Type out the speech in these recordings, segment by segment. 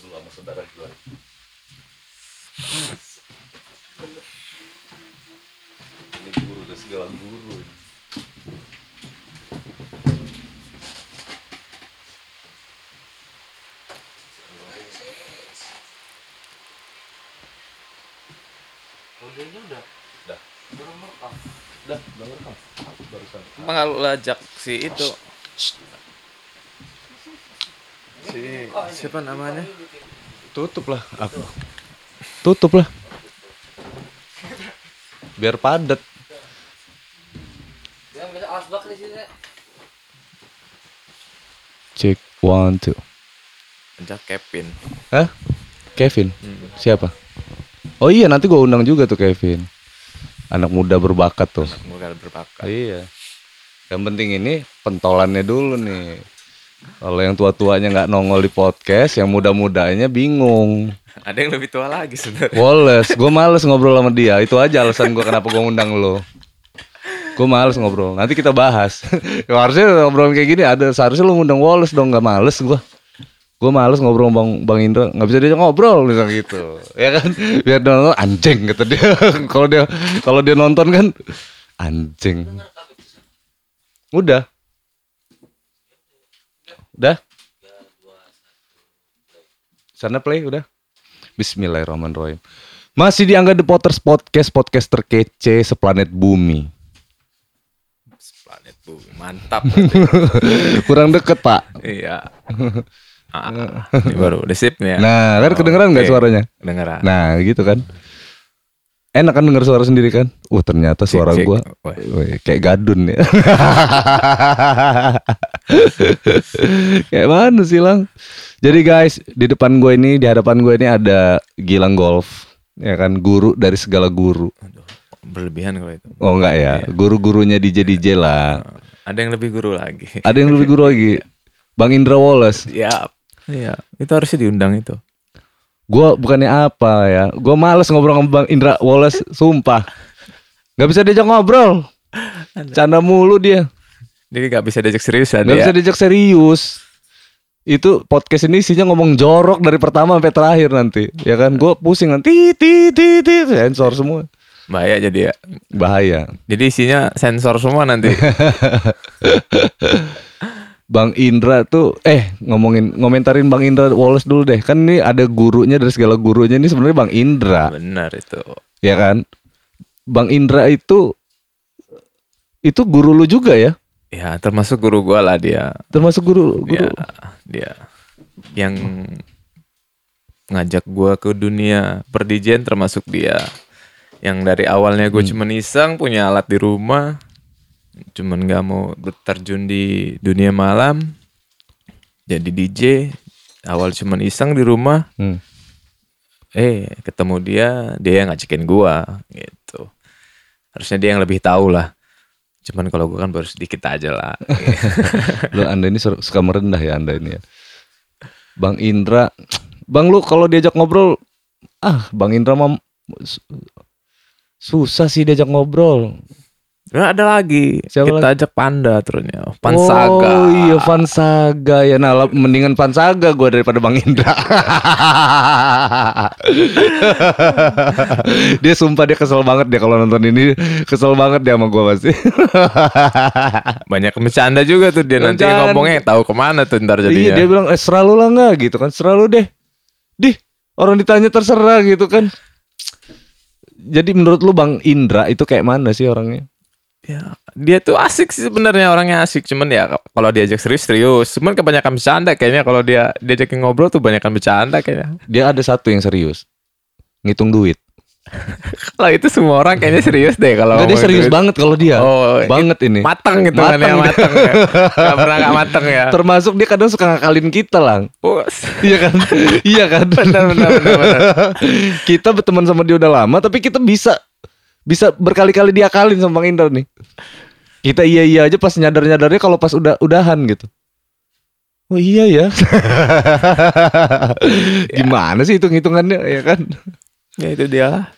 dulu sama saudara gue. Ini guru dan segala guru. Udah merekam. udah. Barusan. Ajak si itu si siapa namanya? Tutup lah aku. Tutup lah. Biar padat. Yang bisa asbak di sini. Cek one two. Ajak Kevin. Hah? Kevin? Siapa? Oh iya nanti gua undang juga tuh Kevin. Anak muda berbakat tuh. Bukan berbakat. Iya. Yang penting ini pentolannya dulu nih. Kalau yang tua-tuanya nggak nongol di podcast, yang muda-mudanya bingung. Ada yang lebih tua lagi sebenarnya. Wallace, gue males ngobrol sama dia. Itu aja alasan gue kenapa gue ngundang lo. Gue males ngobrol. Nanti kita bahas. ya, harusnya ngobrol kayak gini ada. Seharusnya lo ngundang Wallace dong. Gak males gue. Gue males ngobrol sama Bang, Bang Indra. Gak bisa diajak ngobrol misalnya gitu. Ya kan? Biar dia nonton anjing kata dia. Kalau dia kalau dia nonton kan anjing. Udah. Udah. Sana play udah. Bismillahirrahmanirrahim. Masih dianggap The Potters Podcast, podcast terkece seplanet bumi. Planet bumi. Mantap. Kurang deket pak. iya. Ah, ini baru udah sip ya. Nah, kan kedengeran nggak Oke. suaranya? Kedengeran. Nah, gitu kan. Enak kan denger suara sendiri kan? Uh, ternyata suara weh, kayak gadun ya. kayak mana sih, Lang? Jadi guys, di depan gue ini, di hadapan gue ini ada Gilang Golf. Ya kan, guru dari segala guru. Aduh, berlebihan kalau itu. Oh enggak ya, guru-gurunya DJ DJ lah. Ada yang lebih guru lagi. Ada yang lebih guru lagi. Bang Indra Wallace. Ya. Iya, itu harusnya diundang itu. Gua bukannya apa ya, gua males ngobrol sama Bang Indra Wallace, sumpah. Gak bisa diajak ngobrol. Canda mulu dia. Jadi gak bisa diajak seriusan Gak ya. bisa diajak serius. Itu podcast ini isinya ngomong jorok dari pertama sampai terakhir nanti. Ya kan, gua pusing nanti, ti ti ti sensor semua. Bahaya jadi ya. Bahaya. Jadi isinya sensor semua nanti. Bang Indra tuh eh ngomongin ngomentarin Bang Indra Wallace dulu deh. Kan ini ada gurunya dari segala gurunya ini sebenarnya Bang Indra. Benar itu. ya kan Bang Indra itu itu guru lu juga ya Ya, termasuk guru gua lah dia. termasuk guru guru Ya, dia yang ngajak gua ke dunia perdijen termasuk dia. Yang dari awalnya gue cuman iseng punya alat di rumah, cuman nggak mau terjun di dunia malam. Jadi DJ, awal cuman iseng di rumah, Hmm. eh ketemu dia, dia yang ngajakin gua gitu. Harusnya dia yang lebih tahu lah. Cuman kalau gua kan baru sedikit aja lah. lu anda ini suka merendah ya anda ini ya Bang Indra Bang lu kalau diajak ngobrol ah Bang Indra mah su- susah sih diajak ngobrol Nah, ada lagi. Siapa Kita ajak Panda terusnya. Pansaga. Oh iya Vansaga ya nah mendingan Vansaga gua daripada Bang Indra dia sumpah dia kesel banget dia kalau nonton ini kesel banget dia sama gua pasti Banyak bercanda juga tuh dia nanti Bercanda. ngomongnya tahu ke mana tuh ntar Iya jadinya. dia bilang eh seralu lah nggak gitu kan seralu deh Dih orang ditanya terserah gitu kan Jadi menurut lu Bang Indra itu kayak mana sih orangnya? Ya, dia tuh asik sih sebenarnya orangnya asik. Cuman ya kalau diajak serius serius. Cuman kebanyakan bercanda kayaknya kalau dia diajakin ngobrol tuh banyakan bercanda kayaknya. Dia ada satu yang serius Ngitung duit Kalau itu semua orang kayaknya serius deh kalau dia ngomongin serius duit. banget kalau dia Oh, Banget ini Mateng gitu kan ya mateng ya. Gak pernah gak mateng ya. Termasuk dia kadang suka ngakalin kita lang Oh, Iya kan? iya kan? benar benar benar. benar. kita berteman sama dia udah lama tapi kita bisa bisa berkali-kali diakalin sama Bang Indra nih. Kita iya iya aja pas nyadar-nyadarnya kalau pas udah udahan gitu. Oh iya ya. Gimana sih hitung-hitungannya ya kan? Ya itu dia.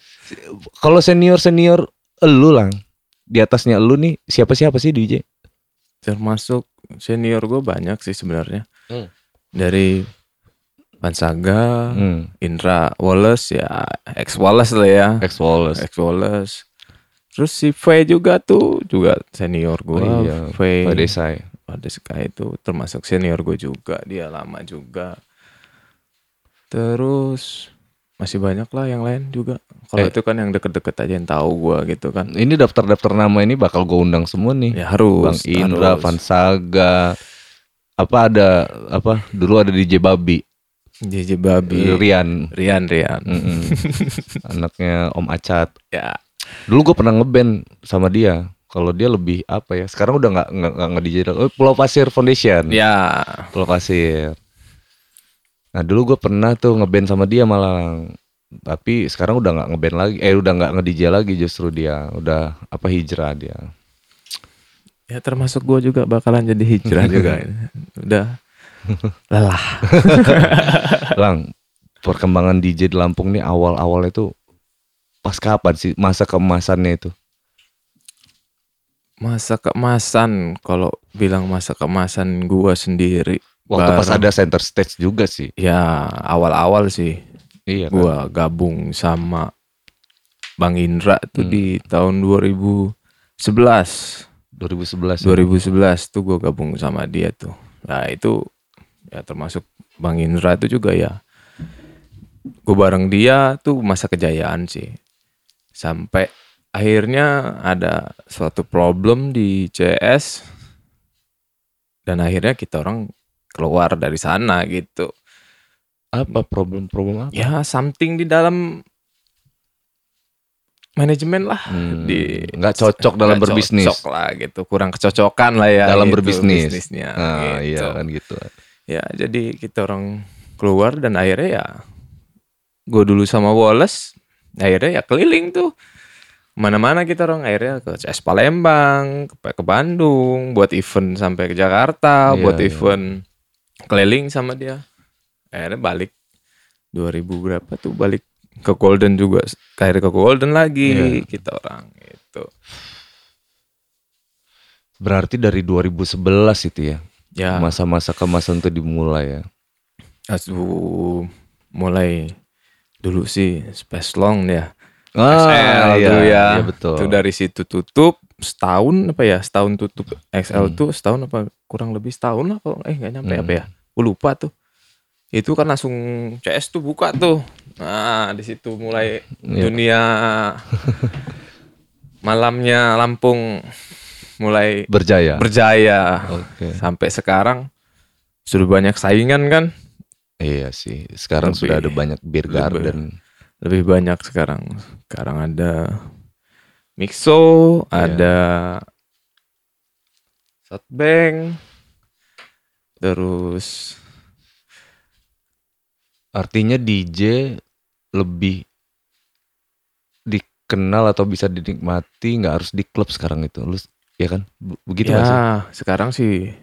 Kalau senior-senior elu lang di atasnya elu nih siapa-siapa sih DJ? Termasuk senior gue banyak sih sebenarnya. Hmm. Dari Vansaga, Hmm. Indra Wallace ya ex Wallace lah ya. Ex Wallace. Ex Wallace. Terus si Faye juga tuh juga senior gue. Oh iya, Faye. Pak Desai. Pada Sky itu termasuk senior gue juga. Dia lama juga. Terus masih banyak lah yang lain juga. Kalau Eh. itu kan yang deket-deket aja yang tahu gue gitu kan. Ini daftar-daftar nama ini bakal gue undang semua nih. Ya harus. Bang Indra, harus. Vansaga. Apa ada apa? Dulu ada DJ Babi, JJ Babi. Rian. Rian Rian. Mm-mm. Anaknya Om Acat. Ya. Dulu gue pernah ngeband sama dia. Kalau dia lebih apa ya? Sekarang udah nggak nggak nggak DJ. Oh, Pulau Pasir Foundation. Ya. Pulau Pasir. Nah dulu gue pernah tuh ngeband sama dia malah. Tapi sekarang udah nggak ngeband lagi. Eh udah nggak nge DJ lagi justru dia. Udah apa hijrah dia. Ya termasuk gue juga bakalan jadi hijrah juga. Udah lelah. Lang, perkembangan DJ di Lampung nih awal-awal itu pas kapan sih masa keemasannya itu? Masa keemasan kalau bilang masa keemasan gua sendiri Waktu pas bareng- ada center stage juga sih. ya awal-awal sih Iya kan? gua gabung sama Bang Indra tuh Hmm. di tahun 2011 2011. 2011 tuh gua gabung sama dia tuh nah itu ya termasuk Bang Indra itu juga ya gue bareng dia tuh masa kejayaan sih sampai akhirnya ada suatu problem di CS dan akhirnya kita orang keluar dari sana gitu Apa problem-problem apa? ya something di dalam manajemen lah Hmm, di nggak cocok dalam nggak berbisnis. cocok lah gitu kurang kecocokan lah ya Dalam gitu, berbisnis. bisnisnya Nah, gitu. iya kan gitu. Ya jadi kita orang keluar dan akhirnya ya gue dulu sama Wallace akhirnya ya keliling tuh mana-mana kita orang akhirnya ke CS Palembang ke, ke Bandung buat event sampai ke Jakarta Iya, buat iya. event keliling sama dia akhirnya balik 2000 berapa tuh balik ke Golden juga akhirnya ke Golden lagi Iya. kita orang gitu Berarti dari 2011 itu ya. Ya Masa-masa kemasan itu dimulai ya. Aduh, mulai dulu sih Space Long ya. Ah, XL iya, tuh ya. iya, betul. Itu dari situ tutup setahun apa ya? Setahun tutup XL Hmm. tuh setahun apa kurang lebih setahun lah kalau eh nggak nyampe Hmm. apa ya? Gue lupa tuh. Itu kan langsung CS tuh buka tuh. Nah, di situ mulai Iya. dunia malamnya Lampung mulai Berjaya. berjaya. Oke. Sampai sekarang sudah banyak saingan kan? Iya sih. Sekarang Lebih- sudah ada banyak beer lebih- garden. lebih banyak sekarang. Sekarang ada Mixo, Iya. ada Softbank, terus Artinya DJ lebih dikenal atau bisa dinikmati nggak harus di klub sekarang itu. Lu ya kan? Be- Begitu ya sekarang sih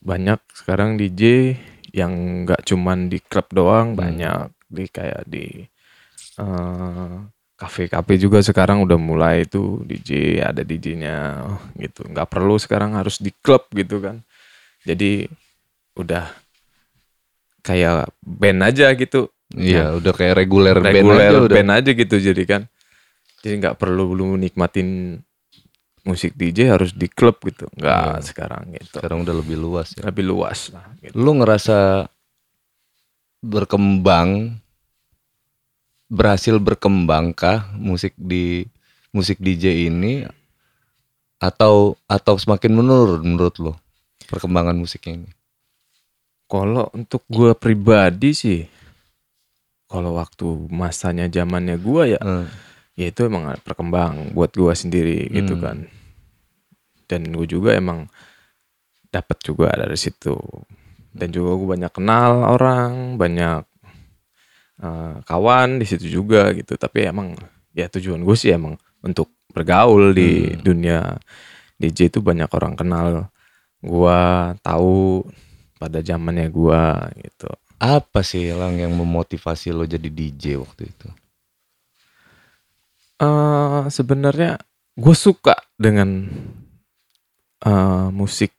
banyak sekarang DJ yang nggak cuman di klub doang, Hmm. banyak di kayak di eh, kafe-kafe juga sekarang udah mulai itu DJ ada DJ-nya gitu. nggak perlu sekarang harus di klub gitu kan. Jadi udah kayak band aja gitu. Iya, udah kayak reguler, band reguler aja udah. band aja gitu jadi kan. Jadi nggak perlu lu nikmatin musik DJ harus di klub gitu. Nggak Iya. sekarang gitu. Sekarang udah lebih luas ya. Lebih luas lah gitu. Lu ngerasa berkembang berhasil berkembangkah musik di musik DJ ini atau atau semakin menurun menurut lo perkembangan musiknya ini? Kalau untuk gua pribadi sih kalau waktu masanya zamannya gua ya Eh, ya itu emang perkembang buat gua sendiri gitu Hmm. kan. Dan gue juga emang dapat juga dari situ. Dan juga gue banyak kenal orang, banyak eh, kawan di situ juga gitu. Tapi emang ya tujuan gue sih emang untuk bergaul di Hmm. dunia DJ itu banyak orang kenal gua tahu pada zamannya gua gitu. apa sih lang yang memotivasi lo jadi DJ waktu itu? Eh sebenarnya gue suka dengan eh musik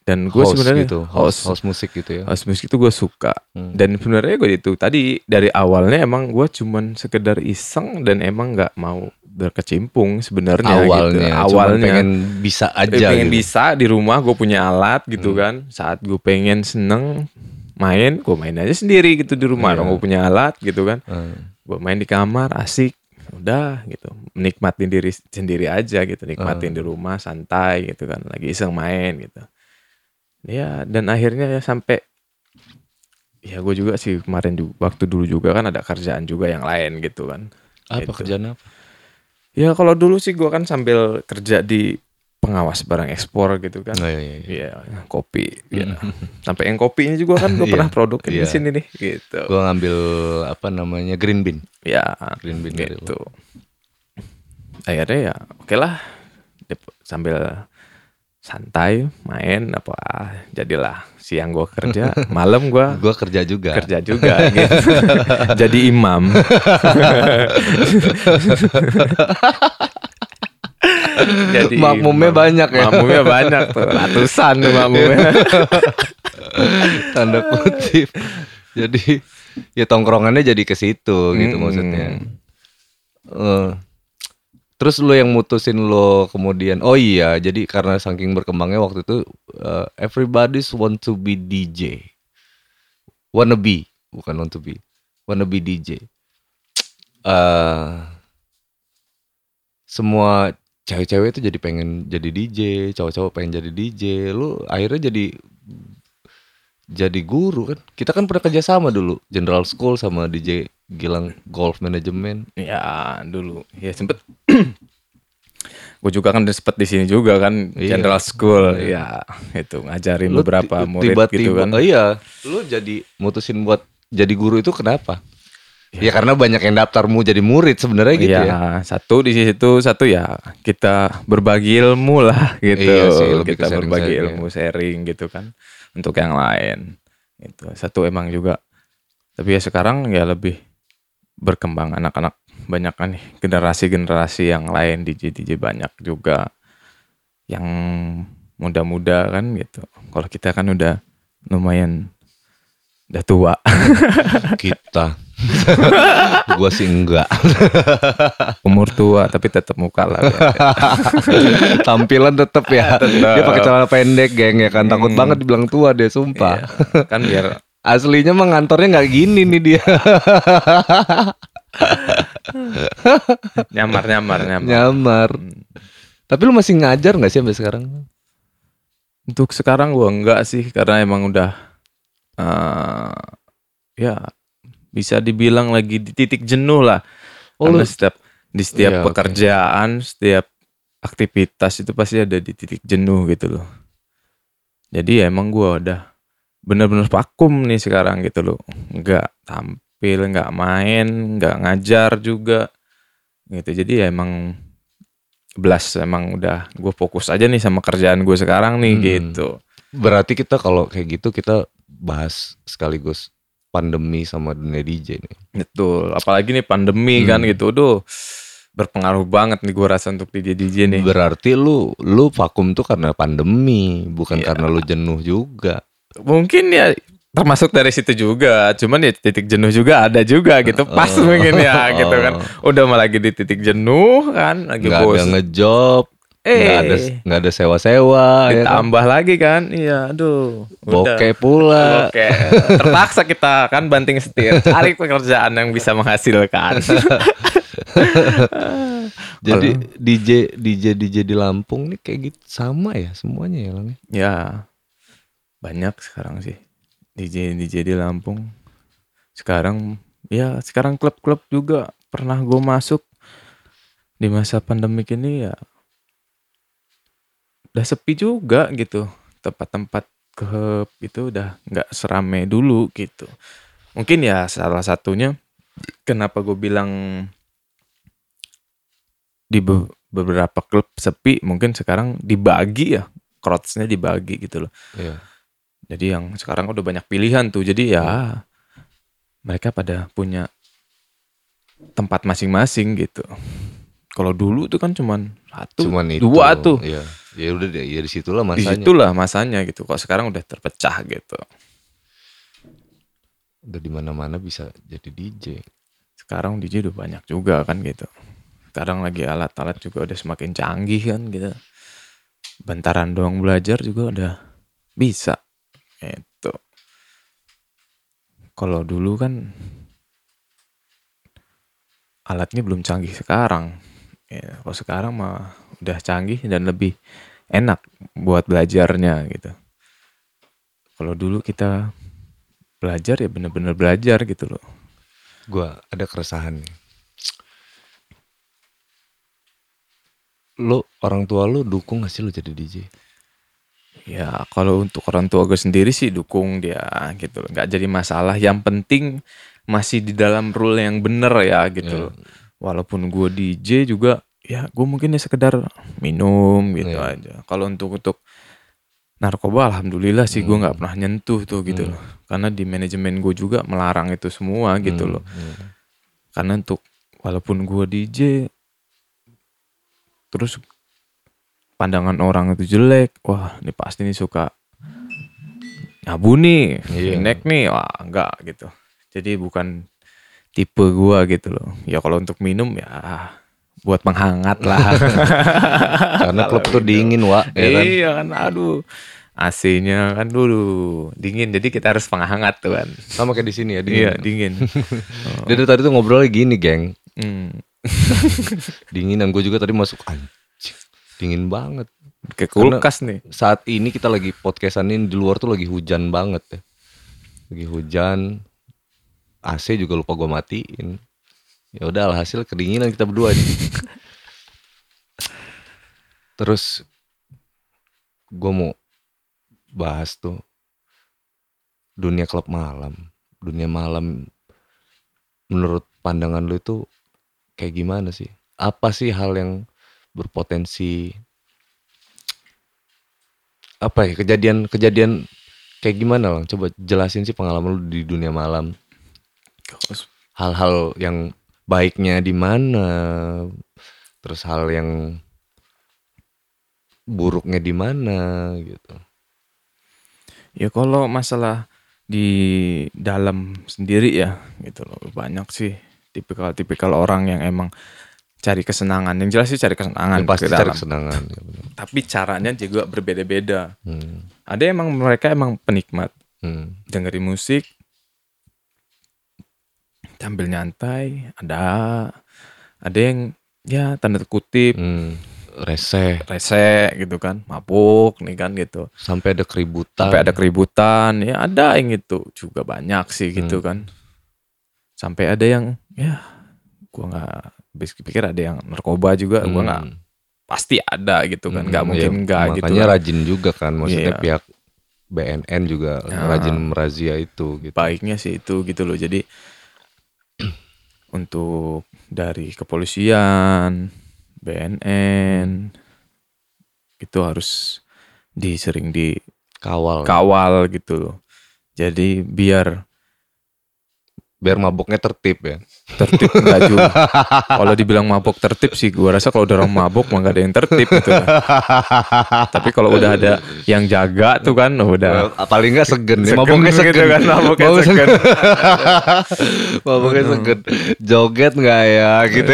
dan gue sebenarnya gitu, house, house musik gitu ya. house music itu gue suka Hmm. dan sebenarnya gue itu tadi dari awalnya emang gue cuman sekedar iseng dan emang nggak mau berkecimpung sebenarnya awalnya, gitu. cuman awalnya pengen bisa aja pengen gitu. bisa di rumah gue punya alat gitu Hmm. kan saat gue pengen seneng main gue main aja sendiri gitu di rumah Iya. gue punya alat gitu kan Hmm. gue main di kamar asik udah gitu menikmatin diri sendiri aja gitu nikmatin di rumah santai gitu kan lagi iseng main gitu ya dan akhirnya ya sampai ya gue juga sih kemarin juga, waktu dulu juga kan ada kerjaan juga yang lain gitu kan Apa Gitu. kerjaan apa? ya kalau dulu sih gue kan sambil kerja di pengawas barang ekspor gitu kan Oh, iya, iya, iya. Iya, kopi. Ya. Sampai yang kopinya juga kan gue Iya, pernah produkin iya. di sini nih, gitu. Gue ngambil apa namanya green bean. Ya, Green bean gitu. Akhirnya ya, oke lah. Dep- Sambil santai main apa jadilah siang gue kerja malam gue Gue kerja juga. kerja juga gitu jadi imam jadi Makmumnya imam. banyak ya? makmumnya banyak tuh ratusan tuh makmumnya Tanda kutip. jadi ya tongkrongannya jadi ke situ gitu Mm-mm. maksudnya. Eh, terus lo yang mutusin lo kemudian oh iya jadi karena saking berkembangnya waktu itu eh, everybody's want to be DJ wanna be bukan want to be wanna be DJ eh semua cewek-cewek itu jadi pengen jadi DJ cowok-cowok pengen jadi DJ lu akhirnya jadi jadi guru kan? Kita kan pernah kerja sama dulu General School sama DJ Gilang Golf Management. Ya dulu. Ya sempet. Gue juga kan sempet di sini juga kan Iya. General School. Ya itu ngajarin Lu beberapa murid tiba-tiba, gitu kan. oh iya lu jadi mutusin buat jadi guru itu kenapa ya, karena banyak yang daftar mau jadi murid sebenarnya gitu Iya, ya satu di situ, satu ya kita berbagi ilmu lah gitu. Iya sih, lebih kita berbagi sharing-sharing. ilmu sharing gitu kan untuk yang lain. Itu satu emang juga. Tapi ya sekarang ya lebih berkembang anak-anak banyak kan nih generasi-generasi yang lain DJ DJ banyak juga yang muda-muda kan gitu. Kalau kita kan udah lumayan udah tua. kita gua sih enggak. Umur tua tapi tetap muka lah tampilan tetep ya. Dia pakai celana pendek geng ya kan? Takut Hmm. banget dibilang tua deh sumpah. Iya, kan biar aslinya mah ngantornya nggak gini nih dia. Nyamar nyamar nyamar. Nyamar. Tapi lu masih ngajar nggak sih sampai sekarang? Untuk sekarang gua enggak sih karena emang udah eh ya bisa dibilang lagi di titik jenuh lah. Oh, karena lu- setiap di setiap Iya, pekerjaan setiap aktivitas itu pasti ada di titik jenuh gitu loh. Jadi ya emang gua udah bener-bener vakum nih sekarang gitu loh. Nggak tampil nggak main nggak ngajar juga gitu. Jadi ya emang belas emang udah gue fokus aja nih sama kerjaan gue sekarang nih Hmm. gitu. Berarti kita kalau kayak gitu kita bahas sekaligus pandemi sama dunia DJ nih. Betul apalagi nih pandemi Hmm. kan gitu. Duh berpengaruh banget nih gue rasa untuk DJ DJ nih. Berarti lu lu vakum tuh karena pandemi bukan Iya. karena lu jenuh juga. Mungkin ya termasuk dari situ juga. Cuman ya titik jenuh juga ada juga gitu. Pas Oh. mungkin ya gitu kan. udah malah lagi di titik jenuh kan lagi nggak ada bos ngejob eh nggak ada nggak ada sewa-sewa ya kan? ditambah lagi kan iya aduh bokeh pula Oke, terpaksa kita kan banting setir cari pekerjaan yang bisa menghasilkan. jadi DJ DJ DJ di Lampung nih kayak gitu sama ya semuanya ya Lang ya? ya, banyak sekarang sih DJ DJ di Lampung. Sekarang ya sekarang klub-klub juga pernah gue masuk di masa pandemik ini ya udah sepi juga gitu. Tempat-tempat klub itu udah nggak serame dulu gitu. Mungkin ya salah satunya kenapa gue bilang di be- beberapa klub sepi mungkin sekarang dibagi ya crowds-nya dibagi gitu loh. Iya. jadi yang sekarang udah banyak pilihan tuh jadi ya mereka pada punya tempat masing-masing gitu. Kalau dulu tuh kan cuman satu cuman itu. dua tuh. Iya. Ya udah deh, ya di situlah masanya. situlah masanya gitu. Kok sekarang udah terpecah gitu. Udah di mana-mana bisa jadi DJ. sekarang DJ udah banyak juga kan gitu. Sekarang lagi alat-alat juga udah semakin canggih kan gitu. Bentaran doang belajar juga udah bisa itu kalau dulu kan alatnya belum canggih sekarang. Ya, kalau sekarang mah udah canggih dan lebih enak buat belajarnya gitu kalau dulu kita belajar ya bener-bener belajar gitu loh Gua ada keresahan nih. Lu orang tua lu dukung gak sih lu jadi DJ? Ya kalau untuk orang tua gue sendiri sih dukung dia gitu loh. Nggak jadi masalah. Yang penting masih di dalam rule yang bener ya gitu loh. Walaupun gue DJ juga ya gue mungkin ya sekedar minum gitu Iya. aja. Kalau untuk untuk narkoba alhamdulillah sih gue nggak pernah nyentuh tuh gitu loh. Karena di manajemen gue juga melarang itu semua gitu loh. Hmm. Karena untuk walaupun gue DJ terus pandangan orang itu jelek, wah ini pasti nih suka nyabu nih, Iya. nek nih, wah enggak gitu. Jadi bukan tipe gua gitu loh. Ya kalau untuk minum ya buat penghangat lah. Karena klub tuh dingin, Wak. Ya kan? Iya kan, aduh. AC-nya kan dulu dingin, jadi kita harus penghangat tuh kan. Sama kayak di sini ya, dingin. Iya dingin. Dia dari tadi tuh ngobrolnya gini, geng. Hmm. Dinginan gue juga tadi masuk anjing. Dingin banget. Ke kulkas nih. Saat ini kita lagi podcastan ini di luar tuh lagi hujan banget ya. Lagi hujan. AC juga lupa gue matiin. Ya udah alhasil kedinginan kita berdua nih. Terus gue mau bahas tuh dunia klub malam. Dunia malam menurut pandangan lu itu kayak gimana sih? Apa sih hal yang berpotensi apa ya kejadian-kejadian kayak gimana lang? Coba jelasin sih pengalaman lu di dunia malam. Hal-hal yang baiknya di mana, terus hal yang buruknya di mana gitu. Ya kalau masalah di dalam sendiri ya gitu loh banyak sih tipikal-tipikal orang yang emang cari kesenangan yang jelas sih cari kesenangan Yang pasti ke cari dalam. kesenangan. ya benar. tapi caranya juga berbeda-beda Hmm, ada emang mereka emang penikmat hmm, dengerin musik tampil nyantai ada ada yang ya tanda kutip hmm. Reseh rese gitu kan mabuk nih kan gitu sampai ada keributan. sampai ada keributan ya ada yang itu juga banyak sih gitu kan sampai ada yang ya gua nggak habis pikir ada yang narkoba juga gua nggak Hmm. pasti ada gitu kan nggak Hmm, mungkin ya, gitu Makanya kan. rajin juga kan, maksudnya Iya. pihak BNN juga Ya. rajin merazia itu gitu. baiknya sih itu gitu loh jadi untuk dari kepolisian BNN itu harus disering Kawal. dikawal gitu loh jadi biar Biar maboknya tertib ya. tertib enggak juga. Kalau dibilang mabok tertib sih gua rasa kalau udah orang mabok mah nggak ada yang tertib gitu. Tapi kalau udah ada yang jaga tuh kan udah Paling nggak segen. Segen maboknya gitu segen. kan, maboknya segen. maboknya segen. Joget nggak ya gitu.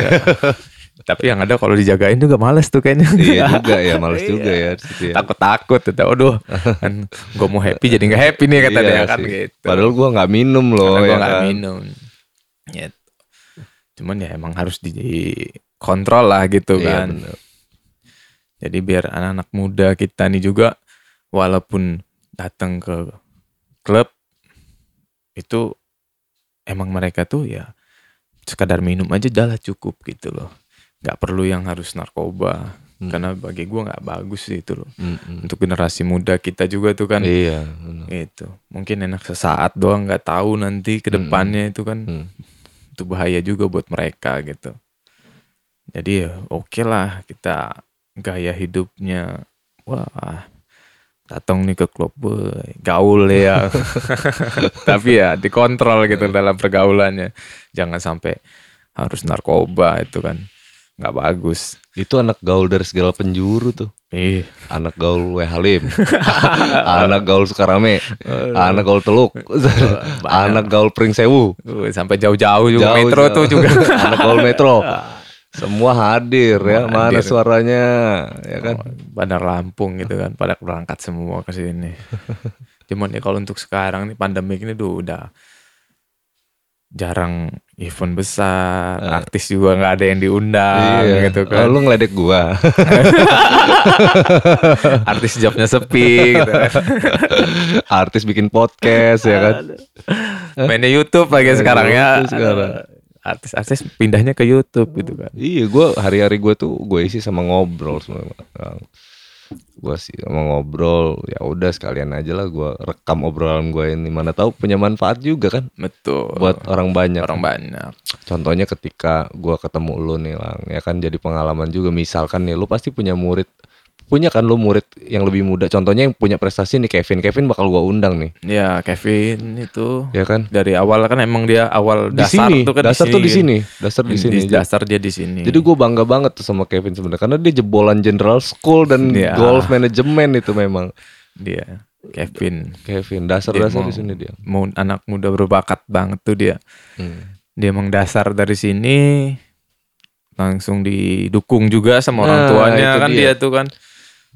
Tapi yang ada kalau dijagain juga males tuh kayaknya. iya juga ya, males juga ya. ya. Takut-takut tuh. Aduh, kan gua mau happy jadi nggak happy nih kata Iya dia kan sih. gitu. Padahal gua nggak minum loh. Karena gua ya nggak kan. minum. Gitu. Cuman ya emang harus dikontrol lah gitu Iya, kan. bener. Jadi biar anak-anak muda kita nih juga walaupun datang ke klub itu emang mereka tuh ya sekadar minum aja dah cukup gitu loh. Nggak perlu yang harus narkoba Hmm. karena bagi gua nggak bagus sih itu loh. Mm-mm. Untuk generasi muda kita juga tuh kan Iya. bener. itu mungkin enak sesaat doang nggak tahu nanti ke depannya itu kan Hmm. itu bahaya juga buat mereka gitu. Jadi ya oke lah kita gaya hidupnya wah datang nih ke klub boy, gaul ya. Tapi ya dikontrol gitu dalam pergaulannya. Jangan sampai harus narkoba itu kan nggak bagus. Itu anak gaul dari segala penjuru tuh. Ih, anak gaul W Halim, anak gaul Sukarame, anak gaul Teluk, anak gaul Pringsewu, uh, sampai jauh-jauh juga Jauh, metro jauh. tuh juga. anak gaul Metro. Semua hadir ya, Semua mana hadir. suaranya ya kan? Bandar Lampung gitu kan pada berangkat semua ke sini. Cuman ya kalau untuk sekarang nih pandemik ini tuh udah jarang event besar, artis juga nggak ada yang diundang gitu Oh, kan. lu ngeledek gua. artis jobnya sepi gitu kan. Artis bikin podcast ya kan? Mainnya YouTube lagi Main sekarang ya. Sekarang. Artis-artis pindahnya ke YouTube gitu kan. Iya, gua hari-hari gua tuh gue isi sama ngobrol sama orang. Gua sih sama ngobrol, ya udah sekalian aja lah gua rekam obrolan gue ini. Mana tahu punya manfaat juga kan Betul. buat orang banyak. orang banyak. Contohnya ketika gua ketemu lu nih, Lang, ya kan jadi pengalaman juga. Misalkan nih, lu pasti punya murid, punya kan lu murid yang lebih muda. Contohnya yang punya prestasi nih Kevin. Kevin bakal gua undang nih, Ya Kevin itu ya kan? dari awal kan emang dia awal Di dasar sini, tuh kan dasar tuh di sini, dasar di sini. dasar dia di sini. Jadi gue bangga banget tuh sama Kevin sebenarnya karena dia jebolan General School dan Iya. golf manajemen itu memang dia Kevin Kevin Dia dasar-dasar di sini dia. mau anak muda berbakat banget tuh dia. Hmm. Dia emang dasar dari sini langsung didukung juga sama orang Nah, tuanya kan dia. dia. tuh kan.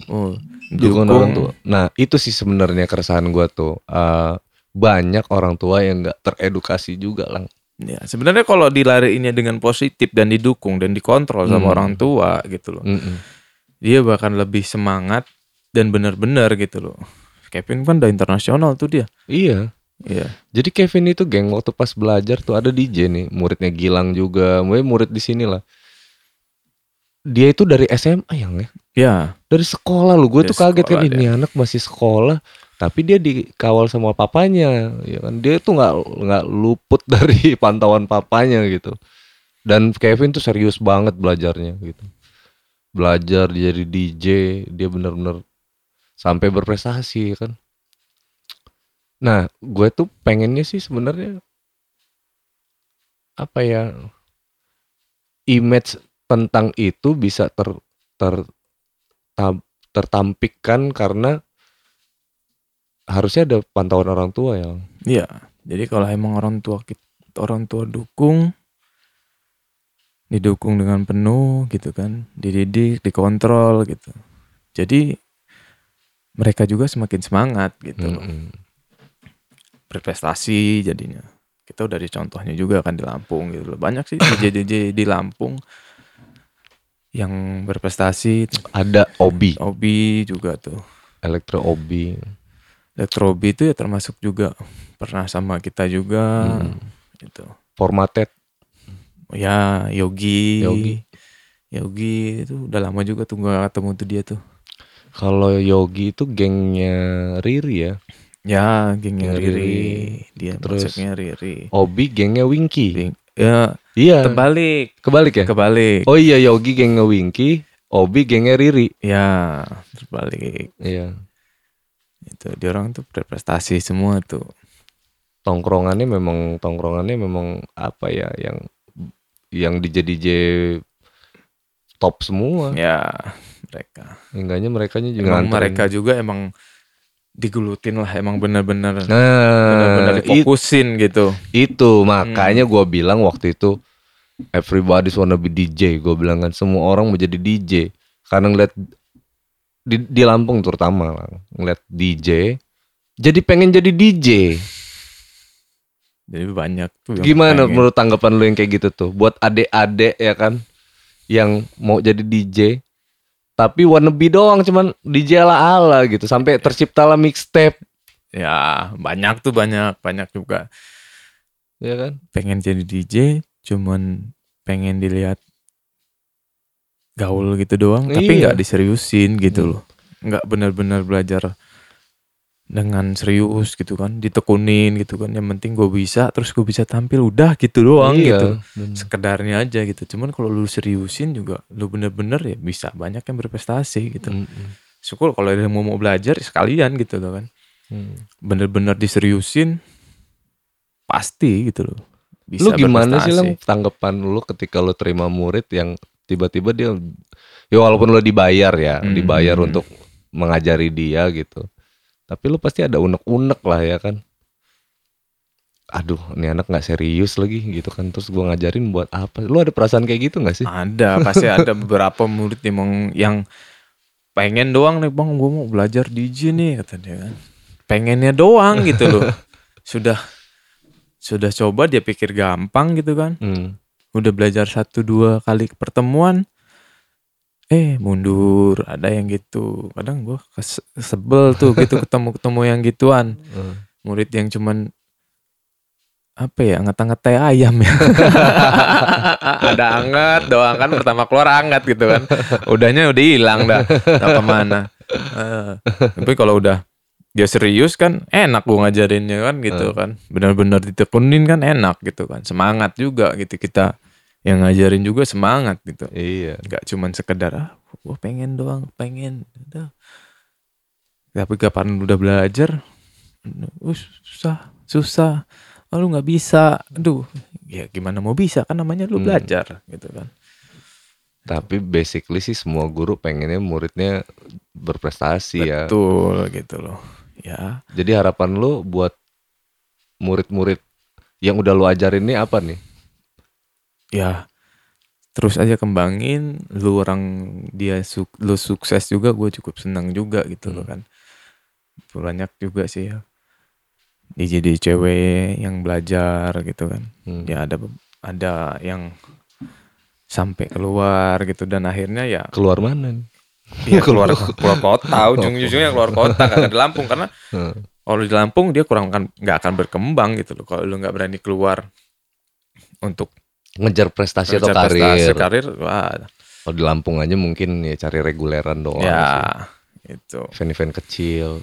Oh, Dukung dukung orang tua. Nah itu sih sebenarnya keresahan gue tuh Eh, banyak orang tua yang nggak teredukasi juga lang. Ya, sebenarnya kalau dilariinnya dengan positif dan didukung dan dikontrol sama Hmm. orang tua gitu loh. Mm-mm. Dia bahkan lebih semangat dan benar-benar gitu loh. Kevin kan udah internasional tuh dia. Iya. Iya. Jadi Kevin itu geng waktu pas belajar tuh ada DJ nih muridnya Gilang juga, mulai murid di sini lah. Dia itu dari SMA yang ya. Ya, dari sekolah lu gue tuh kaget kan sekolah ini anak masih sekolah tapi dia dikawal sama papanya ya kan? Dia tuh nggak nggak luput dari pantauan papanya gitu. Dan Kevin tuh serius banget belajarnya gitu. Belajar dia jadi DJ dia bener-bener sampai berprestasi kan? Nah gue tuh pengennya sih sebenarnya apa ya image tentang itu bisa ter ter tam- tertampikkan karena harusnya ada pantauan orang tua ya. Iya. Jadi kalau emang orang tua kita, orang tua dukung didukung dengan penuh gitu kan, dididik, dikontrol gitu. Jadi mereka juga semakin semangat gitu loh. Mm-mm. Berprestasi jadinya. Kita udah di contohnya juga kan di Lampung gitu loh. Banyak sih DJ di Lampung yang berprestasi. Ada Obi, Obi juga tuh. elektro Obi. Elektrobi itu ya termasuk juga pernah sama kita juga Hmm. gitu. Formatted Ya, Yogi. Yogi. Yogi itu udah lama juga tuh gak ketemu tuh dia tuh. kalau Yogi itu gengnya Riri ya. Ya, gengnya Riri. Riri. Dia Terus- Riri. Obi gengnya Winky. Bing- Ya, Iya. terbalik. Kebalik ya? Kebalik. Oh iya Yogi gengnya Winky, Obi gengnya Riri. Ya, terbalik. Iya. Itu dia orang tuh berprestasi semua tuh. Tongkrongannya memang tongkrongannya memang apa ya yang yang DJ DJ top semua. Ya, mereka. Enggaknya mereka juga Emang nganterin. mereka juga emang digelutin lah emang bener-bener Nah, bener-bener it- difokusin gitu. itu makanya gua bilang waktu itu everybody's wanna be DJ. Gue bilang kan semua orang mau jadi DJ karena ngeliat di, di Lampung terutama lah, ngeliat DJ jadi pengen jadi DJ. Jadi banyak tuh yang Gimana pengen. menurut tanggapan lu yang kayak gitu tuh? Buat adik-adik ya kan yang mau jadi DJ tapi wannabe doang cuman DJ ala-ala gitu sampai terciptalah mixtape Ya, banyak tuh banyak, banyak juga ya kan? pengen jadi DJ cuman pengen dilihat gaul gitu doang tapi Iya. nggak diseriusin gitu loh nggak benar-benar belajar dengan serius gitu kan ditekunin gitu kan yang penting gue bisa terus gue bisa tampil udah gitu doang Iya, gitu bener. sekedarnya aja gitu cuman kalau lu seriusin juga lu bener-bener ya bisa banyak yang berprestasi gitu Mm-mm. syukur kalau ada yang mau mau belajar sekalian gitu loh kan Hmm. bener-bener diseriusin pasti gitu loh bisa lu gimana sih lang tanggapan lu ketika lu terima murid yang tiba-tiba dia ya walaupun lo dibayar ya Hmm. dibayar untuk mengajari dia gitu tapi lo pasti ada unek-unek lah ya kan aduh ini anak nggak serius lagi gitu kan terus gua ngajarin buat apa lo ada perasaan kayak gitu nggak sih Ada, pasti ada beberapa murid emang yang pengen doang nih bang, gue mau belajar DJ nih kata dia kan. Pengennya doang gitu loh. Sudah sudah coba dia pikir gampang gitu kan. Hmm. Udah belajar satu dua kali pertemuan, eh mundur. Ada yang gitu. Kadang gue sebel tuh gitu ketemu ketemu yang gituan. Hmm. Murid yang cuman apa ya ngata-ngatai ayam ya ada anget doang kan pertama keluar anget gitu kan udahnya udah hilang dah Nggak ke mana Eh, tapi kalau udah dia serius kan enak gua ngajarinnya kan gitu kan. Benar-benar ditekunin kan enak gitu kan. Semangat juga gitu kita yang ngajarin juga semangat gitu. Iya. Nggak cuman sekedar ah gue pengen doang pengen. Udah. Tapi kapan udah belajar? Uh, susah susah. Oh, lu nggak bisa. Aduh ya gimana mau bisa? Kan namanya lu Hmm. belajar gitu kan. Tapi basically sih semua guru pengennya muridnya berprestasi ya. Betul gitu loh ya. Jadi harapan lo buat murid-murid yang udah lo ajarin ini apa nih? Ya terus aja kembangin lu orang dia su- lu sukses juga gue cukup senang juga gitu loh kan. Banyak juga sih ya. Dia jadi cewek yang belajar gitu kan. Hmm. ya ada ada yang sampai keluar gitu dan akhirnya ya keluar mana nih? Ya keluar keluar kota ujung-ujungnya keluar kota nggak di Lampung karena Hmm. kalau di Lampung dia kurang akan nggak akan berkembang gitu loh kalau lu nggak berani keluar untuk ngejar prestasi atau ngejar prestasi, karir karir wah kalau di Lampung aja mungkin ya cari reguleran doang ya itu sih. event-event kecil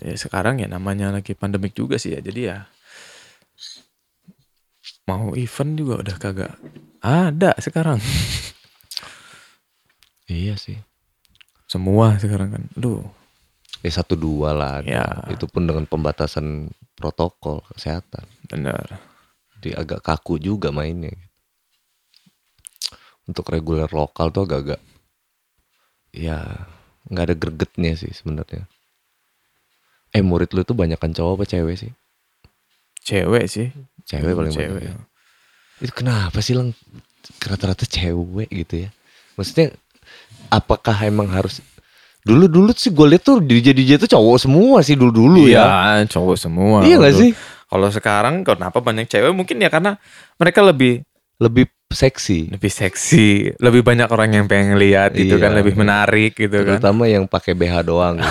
Ya, sekarang ya namanya lagi pandemik juga sih ya. Jadi ya mau event juga udah kagak ada sekarang. iya sih Semua sekarang kan. Aduh, eh satu dua lah. Ya. itu pun dengan pembatasan protokol kesehatan bener. jadi agak kaku juga mainnya untuk reguler lokal tuh agak-agak ya nggak ada gregetnya sih sebenarnya eh murid lu tuh banyakan cowok apa cewek sih Cewek sih. cewek paling Cewek. banyak ya. itu kenapa sih lang rata-rata cewek gitu ya maksudnya apakah emang harus dulu dulu sih gue liat tuh DJ DJ tuh cowok semua sih dulu dulu ya Iya, cowok semua. iya gak sih Kalau sekarang kenapa banyak cewek? Mungkin ya karena mereka lebih lebih seksi lebih seksi, lebih banyak orang yang pengen lihat gitu Iya. kan, lebih menarik gitu kan. terutama yang pakai BH doang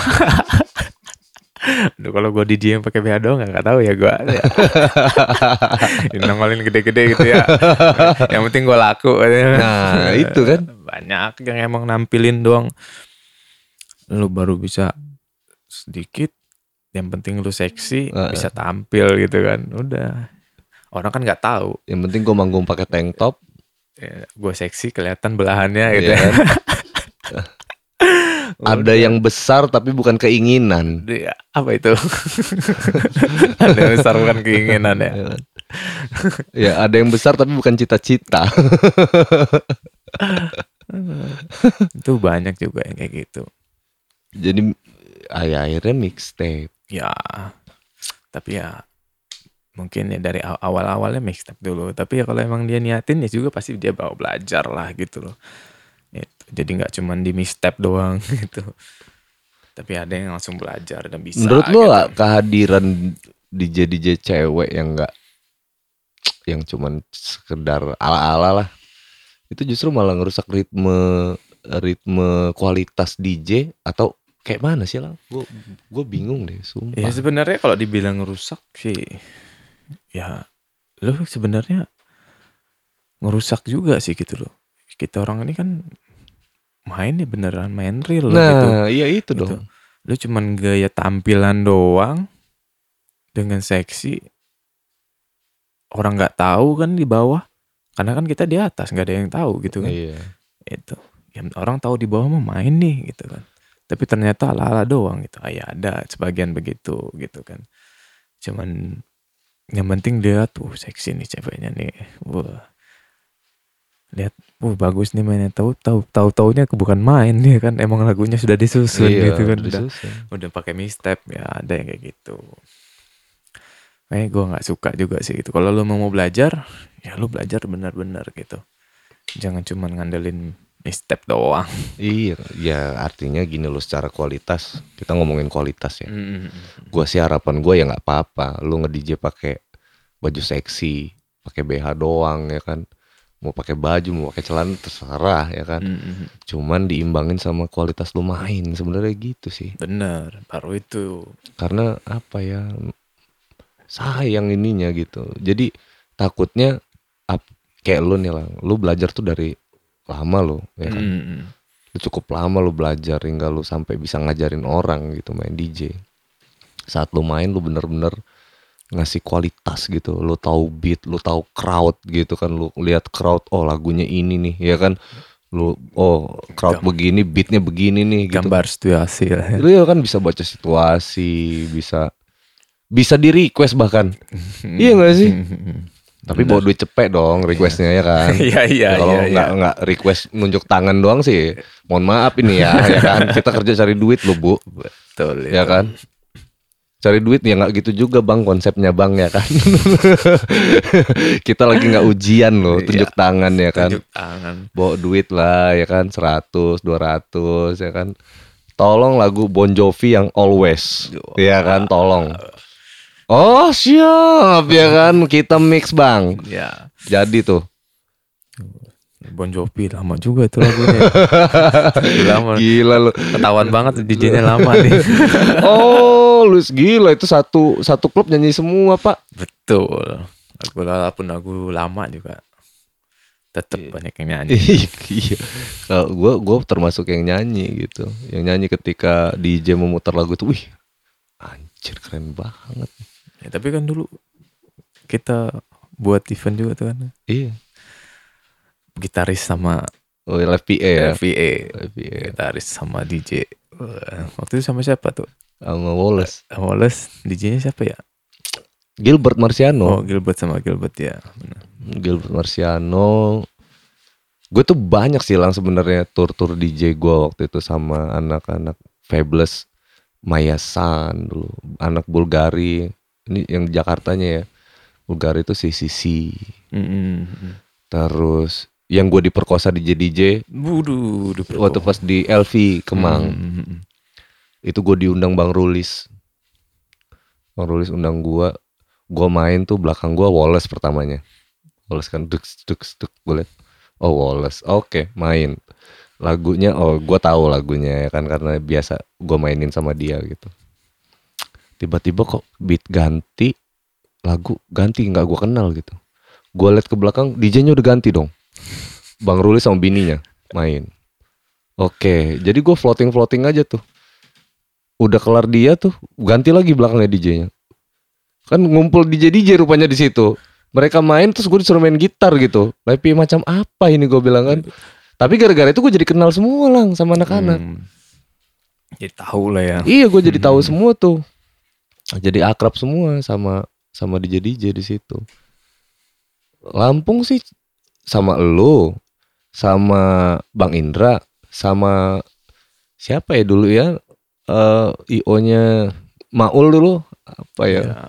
Aduh, kalau gue DJ yang pakai BH doang nggak tahu ya gue. Nongolin gede-gede gitu ya. yang penting gue laku. Nah, itu kan. Banyak yang emang nampilin doang. Lu baru bisa sedikit. Yang penting lu seksi, Heeh. bisa tampil gitu kan. Udah. Orang kan nggak tahu. yang penting gue manggung pakai tank top Ya, gue seksi kelihatan belahannya gitu. Iya ya. kan? ada yang besar tapi bukan keinginan Dia- apa itu? Ada yang besar bukan keinginan ya. ya kan? ya ada yang besar tapi bukan cita-cita Itu banyak juga yang kayak gitu. jadi ay- akhirnya mixtape Ya, tapi ya mungkin ya dari aw- awal-awalnya mixtape dulu. Tapi ya kalau emang dia niatin ya juga pasti dia bawa belajar lah gitu loh. Itu. Jadi nggak cuman di mixtape doang gitu. Tapi ada yang langsung belajar dan bisa. menurut lo gitu. nggak kehadiran DJ DJ cewek yang enggak yang cuman sekedar ala-ala lah itu justru malah ngerusak ritme ritme kualitas DJ atau kayak mana sih lah gue gue bingung deh sumpah Ya sebenarnya kalau dibilang rusak sih, ya lo sebenarnya ngerusak juga sih gitu loh. Kita orang ini kan main ya beneran main real loh gitu. nah iya itu Gitu. dong Lu cuman gaya tampilan doang dengan seksi. Orang nggak tahu kan di bawah. Karena kan kita di atas nggak ada yang tahu gitu kan. iya Itu. Ya, orang tahu di bawah mau main nih gitu kan. Tapi ternyata ala-ala doang gitu. Ah, ya ada sebagian begitu gitu kan. Cuman yang penting dia tuh seksi nih ceweknya nih. Wah. lihat oh bagus nih mainnya tahu tahu tahu taunya bukan main dia kan emang lagunya sudah disusun Iya, gitu kan udah susah. udah pakai mixtape ya ada yang kayak gitu kayak gue nggak suka juga sih gitu kalau lu mau belajar ya lu belajar benar-benar gitu jangan cuma ngandelin mixtape doang Iya, ya artinya gini loh secara kualitas kita ngomongin kualitas ya. Mm. Gua sih harapan gue ya nggak apa-apa. Lu nge DJ pakai baju seksi, pakai BH doang ya kan. Mau pakai baju, mau pakai celana terserah ya kan. Mm-mm. Cuman diimbangin sama kualitas lu main sebenarnya gitu sih. bener baru itu Karena apa ya sayang ininya gitu. Jadi takutnya ap- kayak lu nih lah, lu belajar tuh dari lama lo ya kan. Mm-mm. lu cukup lama lu belajar hingga lu sampai bisa ngajarin orang gitu main DJ saat lu main lu bener-bener ngasih kualitas gitu lu tahu beat lu tahu crowd gitu kan lu lihat crowd oh lagunya ini nih ya kan lu oh crowd Gam- begini beatnya begini nih gitu gambar situasi lah ya. lu ya kan bisa baca situasi bisa bisa di request bahkan iya gak sih tapi bawa duit cepet dong requestnya ya kan Iya iya kalau iya. nggak iya. nggak request nunjuk tangan doang sih, mohon maaf ini ya, ya kan kita kerja cari duit lo bu, Betul ya kan. Cari duit ya nggak gitu juga bang konsepnya bang ya kan. kita lagi nggak ujian loh, Iya. tunjuk tangan ya kan. Tunjuk tangan. Bawa duit lah ya kan, 100, 200 ya kan. Tolong lagu Bon Jovi yang Always, ya kan, tolong. Oh siap ya kan, kita mix bang. Ya. Jadi tuh. Bon Jovi lama juga itu lagunya. lama. Gila lu. Ketahuan banget DJ-nya lama nih. Oh, lu gila itu satu satu klub nyanyi semua, Pak. Betul. Lagu walaupun lagu lama juga tetap banyak yang nyanyi. iya. Kalau gua gua termasuk yang nyanyi gitu. Yang nyanyi ketika DJ memutar lagu itu, wih. Anjir keren banget. Ya, tapi kan dulu kita buat event juga tuh kan. Iya. Gitaris sama Oh, live PA ya. FVA. Live PA. Gitaris sama DJ. Waktu itu sama siapa tuh? Sama Wallace. Wallace, DJ-nya siapa ya? Gilbert Marciano. Oh, Gilbert sama Gilbert ya. Benar. Gilbert Marciano. Gue tuh banyak sih lang sebenarnya tur-tur DJ gue waktu itu sama anak-anak Fabulous Mayasan dulu, anak Bulgari. Ini yang Jakartanya ya. Bulgari itu si Sisi. Mm-mm. Terus yang gue diperkosa DJ DJ Budu, waktu pas di LV Kemang. Mm-mm. Itu gue diundang Bang Rulis. Bang Rulis undang gue. Gue main tuh belakang gue Wallace pertamanya. Wallace kan duk duk duk gue liat. Oh Wallace, oke main. Lagunya, oh gue tahu lagunya ya kan karena biasa gue mainin sama dia gitu. Tiba-tiba kok beat ganti, lagu ganti nggak gue kenal gitu. Gue liat ke belakang, DJ-nya udah ganti dong. Bang Rulis sama bininya main. Oke, jadi gue floating floating aja tuh udah kelar dia tuh ganti lagi belakangnya DJ-nya kan ngumpul DJ DJ rupanya di situ mereka main terus gue disuruh main gitar gitu tapi macam apa ini gue bilang kan tapi gara-gara itu gue jadi kenal semua lang sama anak-anak Hmm. Ya tahu lah ya. iya gue jadi tahu semua tuh jadi akrab semua sama sama DJ DJ di situ Lampung sih sama lo sama Bang Indra sama siapa ya dulu ya eh IO-nya Maul dulu apa ya? Ya,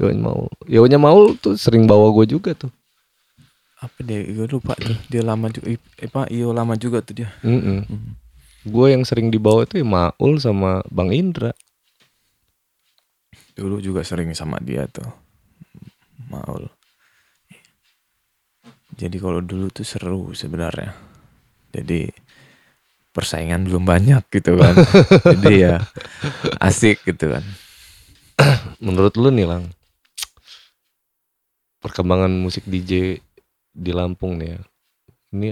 IO-nya Maul. IO-nya Maul tuh sering bawa gue juga tuh. apa dia? Gue lupa tuh. Dia lama juga. Eh, Pak, Iyo lama juga tuh dia. Mm-mm. Hmm. Gue yang sering dibawa itu ya Maul sama Bang Indra. Dulu juga sering sama dia tuh. Maul. Jadi kalau dulu tuh seru sebenarnya. Jadi persaingan belum banyak gitu kan. Jadi ya asik gitu kan. Menurut lu nih Lang, perkembangan musik DJ di Lampung nih ya, ini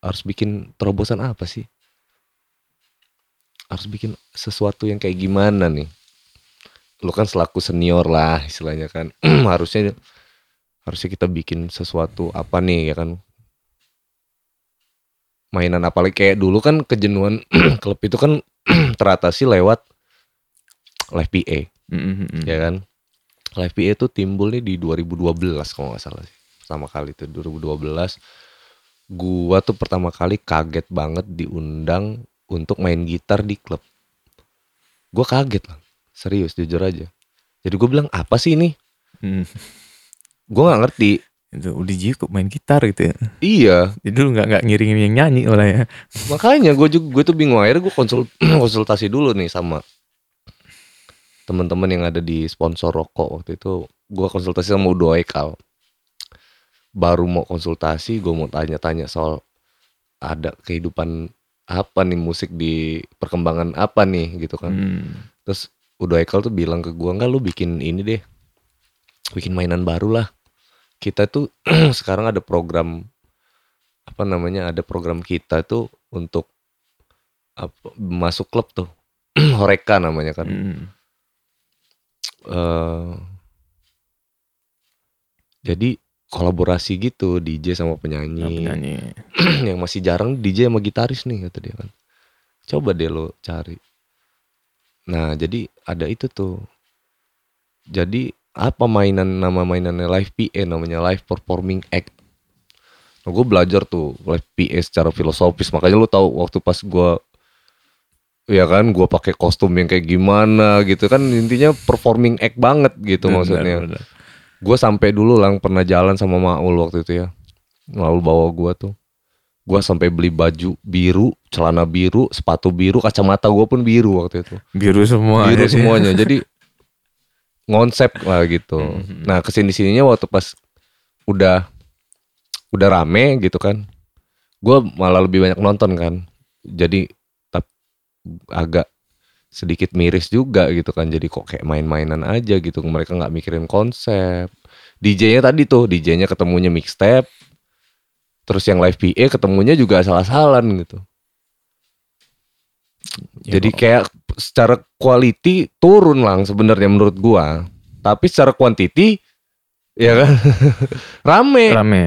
harus bikin terobosan apa sih? Harus bikin sesuatu yang kayak gimana nih? Lu kan selaku senior lah istilahnya kan, harusnya harusnya kita bikin sesuatu apa nih ya kan? Mainan apalagi kayak dulu kan kejenuhan klub itu kan teratasi lewat live PA Mm-mm-mm. ya kan live PA itu timbulnya di 2012 kalau nggak salah sih pertama kali itu 2012 gua tuh pertama kali kaget banget diundang untuk main gitar di klub. Gua kaget lah, serius jujur aja. Jadi gue bilang apa sih ini? Hmm. Gue nggak ngerti. Itu udah kok main gitar gitu ya. Iya, Jadi lu nggak nggak ngiringin yang nyanyi malah ya. makanya gue juga gue tuh bingung akhirnya gue konsul konsultasi dulu nih sama teman-teman yang ada di sponsor rokok waktu itu gue konsultasi sama Udo Ekal baru mau konsultasi gue mau tanya-tanya soal ada kehidupan apa nih musik di perkembangan apa nih gitu kan Hmm. terus Udo Ekal tuh bilang ke gue enggak lu bikin ini deh. Bikin mainan baru lah. Kita tuh sekarang ada program apa namanya ada program kita tuh untuk apa, masuk klub tuh. Horeca namanya kan. Hmm. Eh, jadi kolaborasi gitu DJ sama penyanyi. Penyanyi. yang masih jarang DJ sama gitaris nih kata dia kan. Coba deh lo cari nah jadi ada itu tuh. Jadi apa mainan nama mainannya live PA namanya live performing act? Nah, gue belajar tuh live PA secara filosofis. Makanya lo tahu waktu pas gue ya kan gue pakai kostum yang kayak gimana gitu kan intinya performing act banget gitu Benar, maksudnya. gue sampai dulu lang pernah jalan sama Maul waktu itu ya. Maul bawa gue tuh gue sampai beli baju biru celana biru sepatu biru kacamata gue pun biru waktu itu Biru semua. biru ya. semuanya jadi ngonsep lah gitu Mhm. nah ke sini sininya waktu pas udah udah rame gitu kan gue malah lebih banyak nonton kan jadi tap, agak sedikit miris juga gitu kan jadi kok kayak main-mainan aja gitu mereka nggak mikirin konsep DJ-nya tadi tuh DJ-nya ketemunya mixtape terus yang live PA ketemunya juga salah-salan gitu Ya, jadi kayak secara quality turun lang sebenarnya menurut gua. Tapi secara quantity ya kan rame rame.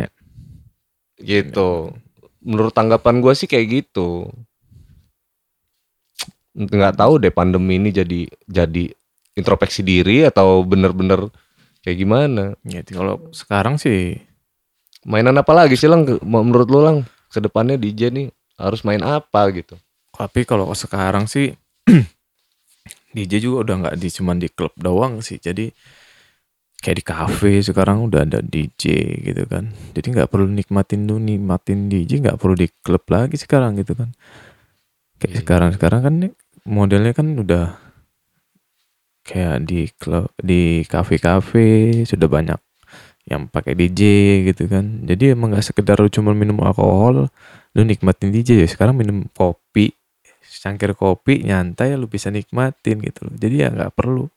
gitu. Menurut tanggapan gua sih kayak gitu. Nggak tahu deh pandemi ini jadi jadi introspeksi diri atau bener-bener kayak gimana. Ya, kalau sekarang sih Mainan apa lagi sih lang menurut lu lang ke depannya DJ nih harus main apa gitu. Tapi kalau sekarang sih DJ juga udah nggak di cuman di klub doang sih. Jadi kayak di kafe sekarang udah ada DJ gitu kan. Jadi nggak perlu nikmatin tuh nikmatin DJ nggak perlu di klub lagi sekarang gitu kan. Kayak Iya. sekarang sekarang kan nih modelnya kan udah kayak di klub di kafe-kafe sudah banyak yang pakai DJ gitu kan. Jadi emang nggak sekedar lu cuma minum alkohol, lu nikmatin DJ ya. Sekarang minum kopi, cangkir kopi nyantai lu bisa nikmatin gitu loh. Jadi ya nggak perlu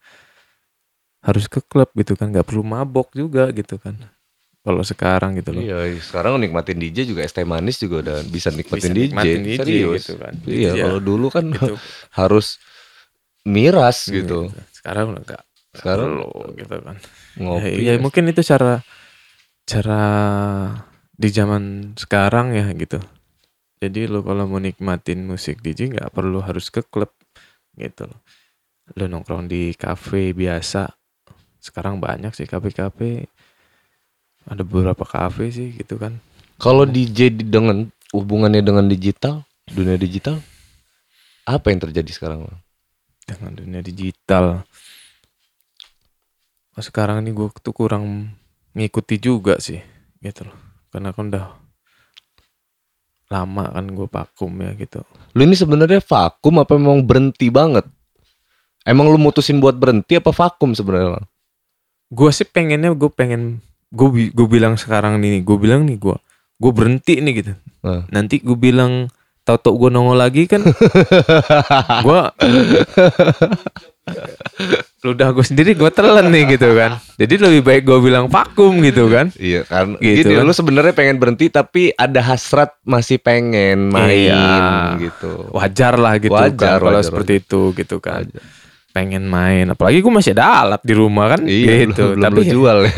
harus ke klub gitu kan, nggak perlu mabok juga gitu kan. Kalau sekarang gitu loh. Iya, sekarang nikmatin DJ juga es teh manis juga udah bisa nikmatin Bisa DJ. nikmatin DJ serius. gitu kan. Iya, Jadi ya, kalau dulu kan gitu. harus miras gitu. Sekarang udah nggak Sekarang perlu gitu kan. ngopi. Ya, ya mungkin itu cara cara di zaman sekarang ya gitu. Jadi lo kalau mau nikmatin musik DJ nggak perlu harus ke klub gitu loh. Lo nongkrong di kafe biasa. Sekarang banyak sih kafe-kafe. Ada beberapa kafe sih gitu kan. Kalau DJ dengan hubungannya dengan digital, dunia digital, apa yang terjadi sekarang? Dengan dunia digital. Sekarang ini gue tuh kurang ngikuti juga sih gitu loh. Karena kan udah lama kan gue vakum ya gitu. Lu ini sebenarnya vakum apa memang berhenti banget? Emang lu mutusin buat berhenti apa vakum sebenarnya? Gue sih pengennya gue pengen gue gue bilang sekarang nih gue bilang nih gue gue berhenti nih gitu Nah. nanti gue bilang tau-tau gue nongol lagi kan gue udah gue sendiri gue telan nih gitu kan jadi lebih baik gue bilang vakum gitu kan Iya kan, Gitu gitu. kan. Lu sebenarnya pengen berhenti tapi ada hasrat masih pengen main Iya. gitu. wajar lah gitu Wajar, kan kalau wajar, seperti itu gitu kan Wajar. pengen main apalagi gue masih ada alat di rumah kan Iya, gitu belum, belum tapi lu jual ya.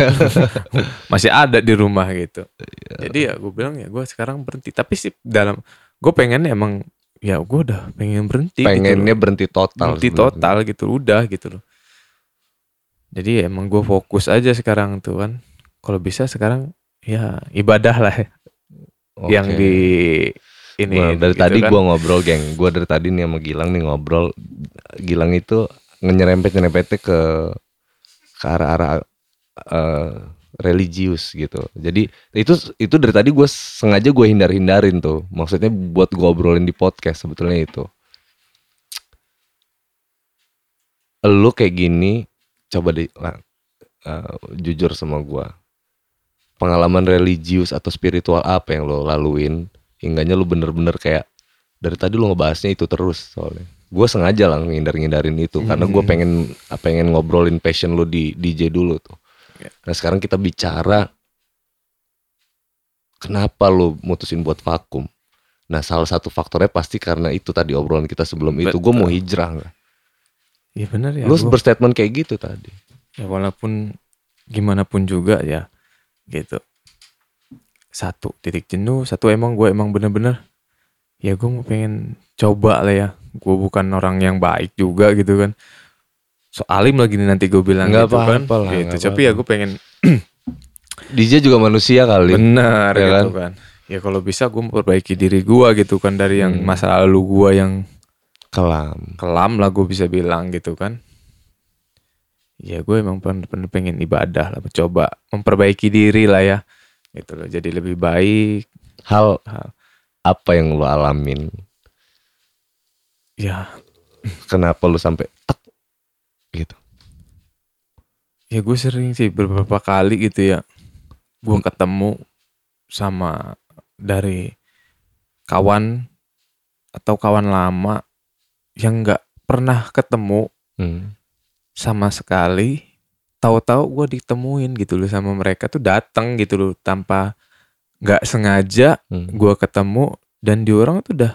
masih ada di rumah gitu. Iya. Jadi ya gue bilang ya gue sekarang berhenti. Tapi sih dalam gue pengen emang ya gue udah pengen berhenti. Pengennya gitu berhenti total. berhenti sebenarnya. total gitu udah gitu loh. Jadi ya emang gue fokus aja sekarang tuh kan. Kalau bisa sekarang ya ibadah lah. ya. yang Oke. di ini Gua- dari gitu tadi kan. gua ngobrol geng gua dari tadi nih sama Gilang nih ngobrol Gilang itu nyerempet nyerempetnya ke ke arah-arah eh, religius gitu. Jadi itu itu dari tadi gue sengaja gue hindar hindarin tuh. Maksudnya buat gue obrolin di podcast sebetulnya itu. Lu kayak gini coba di eh, jujur sama gua. Pengalaman religius atau spiritual apa yang lo laluin hingganya lu bener-bener kayak dari tadi lu ngebahasnya itu terus soalnya. Gue sengaja lah ngindar-ngindarin itu karena gue pengen pengen ngobrolin passion lu di DJ dulu tuh Ya. nah sekarang kita bicara kenapa lu mutusin buat vakum? Nah salah satu faktornya pasti karena itu tadi obrolan kita sebelum itu. Gue mau hijrah nggak? Iya benar ya. lu gua- berstatement kayak gitu tadi. Ya walaupun gimana pun juga ya gitu. Satu titik jenuh satu emang gue emang bener-bener ya gue mau pengen coba lah ya. Gue bukan orang yang baik juga gitu kan so alim lagi nih nanti gue bilang Nggak gitu kan. apa-apa lah, gitu. tapi ya gue pengen DJ juga manusia kali. Benar Ya gitu kan? ya kalau bisa gue memperbaiki diri gue gitu kan dari yang Hmm. masa lalu gue yang kelam. kelam lah gue bisa bilang gitu kan. Ya gue emang bener-bener pengen ibadah lah coba memperbaiki diri lah ya. Gitu loh jadi lebih baik. Hal Hal. apa yang lu alamin? Ya. Kenapa lu sampai tek gitu ya gue sering sih beberapa kali gitu ya gue ketemu sama dari kawan atau kawan lama yang nggak pernah ketemu Hmm. sama sekali tahu-tahu gue ditemuin gitu loh sama mereka tuh datang gitu loh tanpa nggak sengaja Hmm. gue ketemu dan di orang tuh udah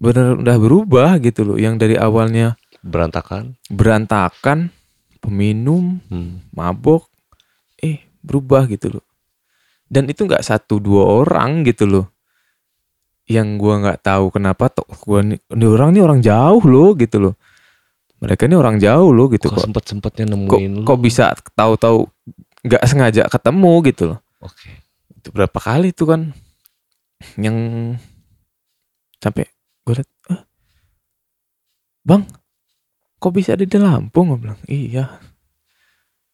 bener udah berubah gitu loh yang dari awalnya berantakan berantakan peminum Hmm. mabok eh berubah gitu loh. Dan itu nggak satu dua orang gitu loh. Yang gua nggak tahu kenapa tuh gua nih ini orang nih orang jauh loh gitu loh. Mereka ini orang jauh loh gitu kok kok. sempet sempetnya kok, nemuin lu? kok bisa tahu-tahu nggak sengaja ketemu gitu loh. Oke. Itu berapa kali tuh kan? Yang sampai gue liat "Ah, bang kok bisa ada di Lampung? Gue bilang iya.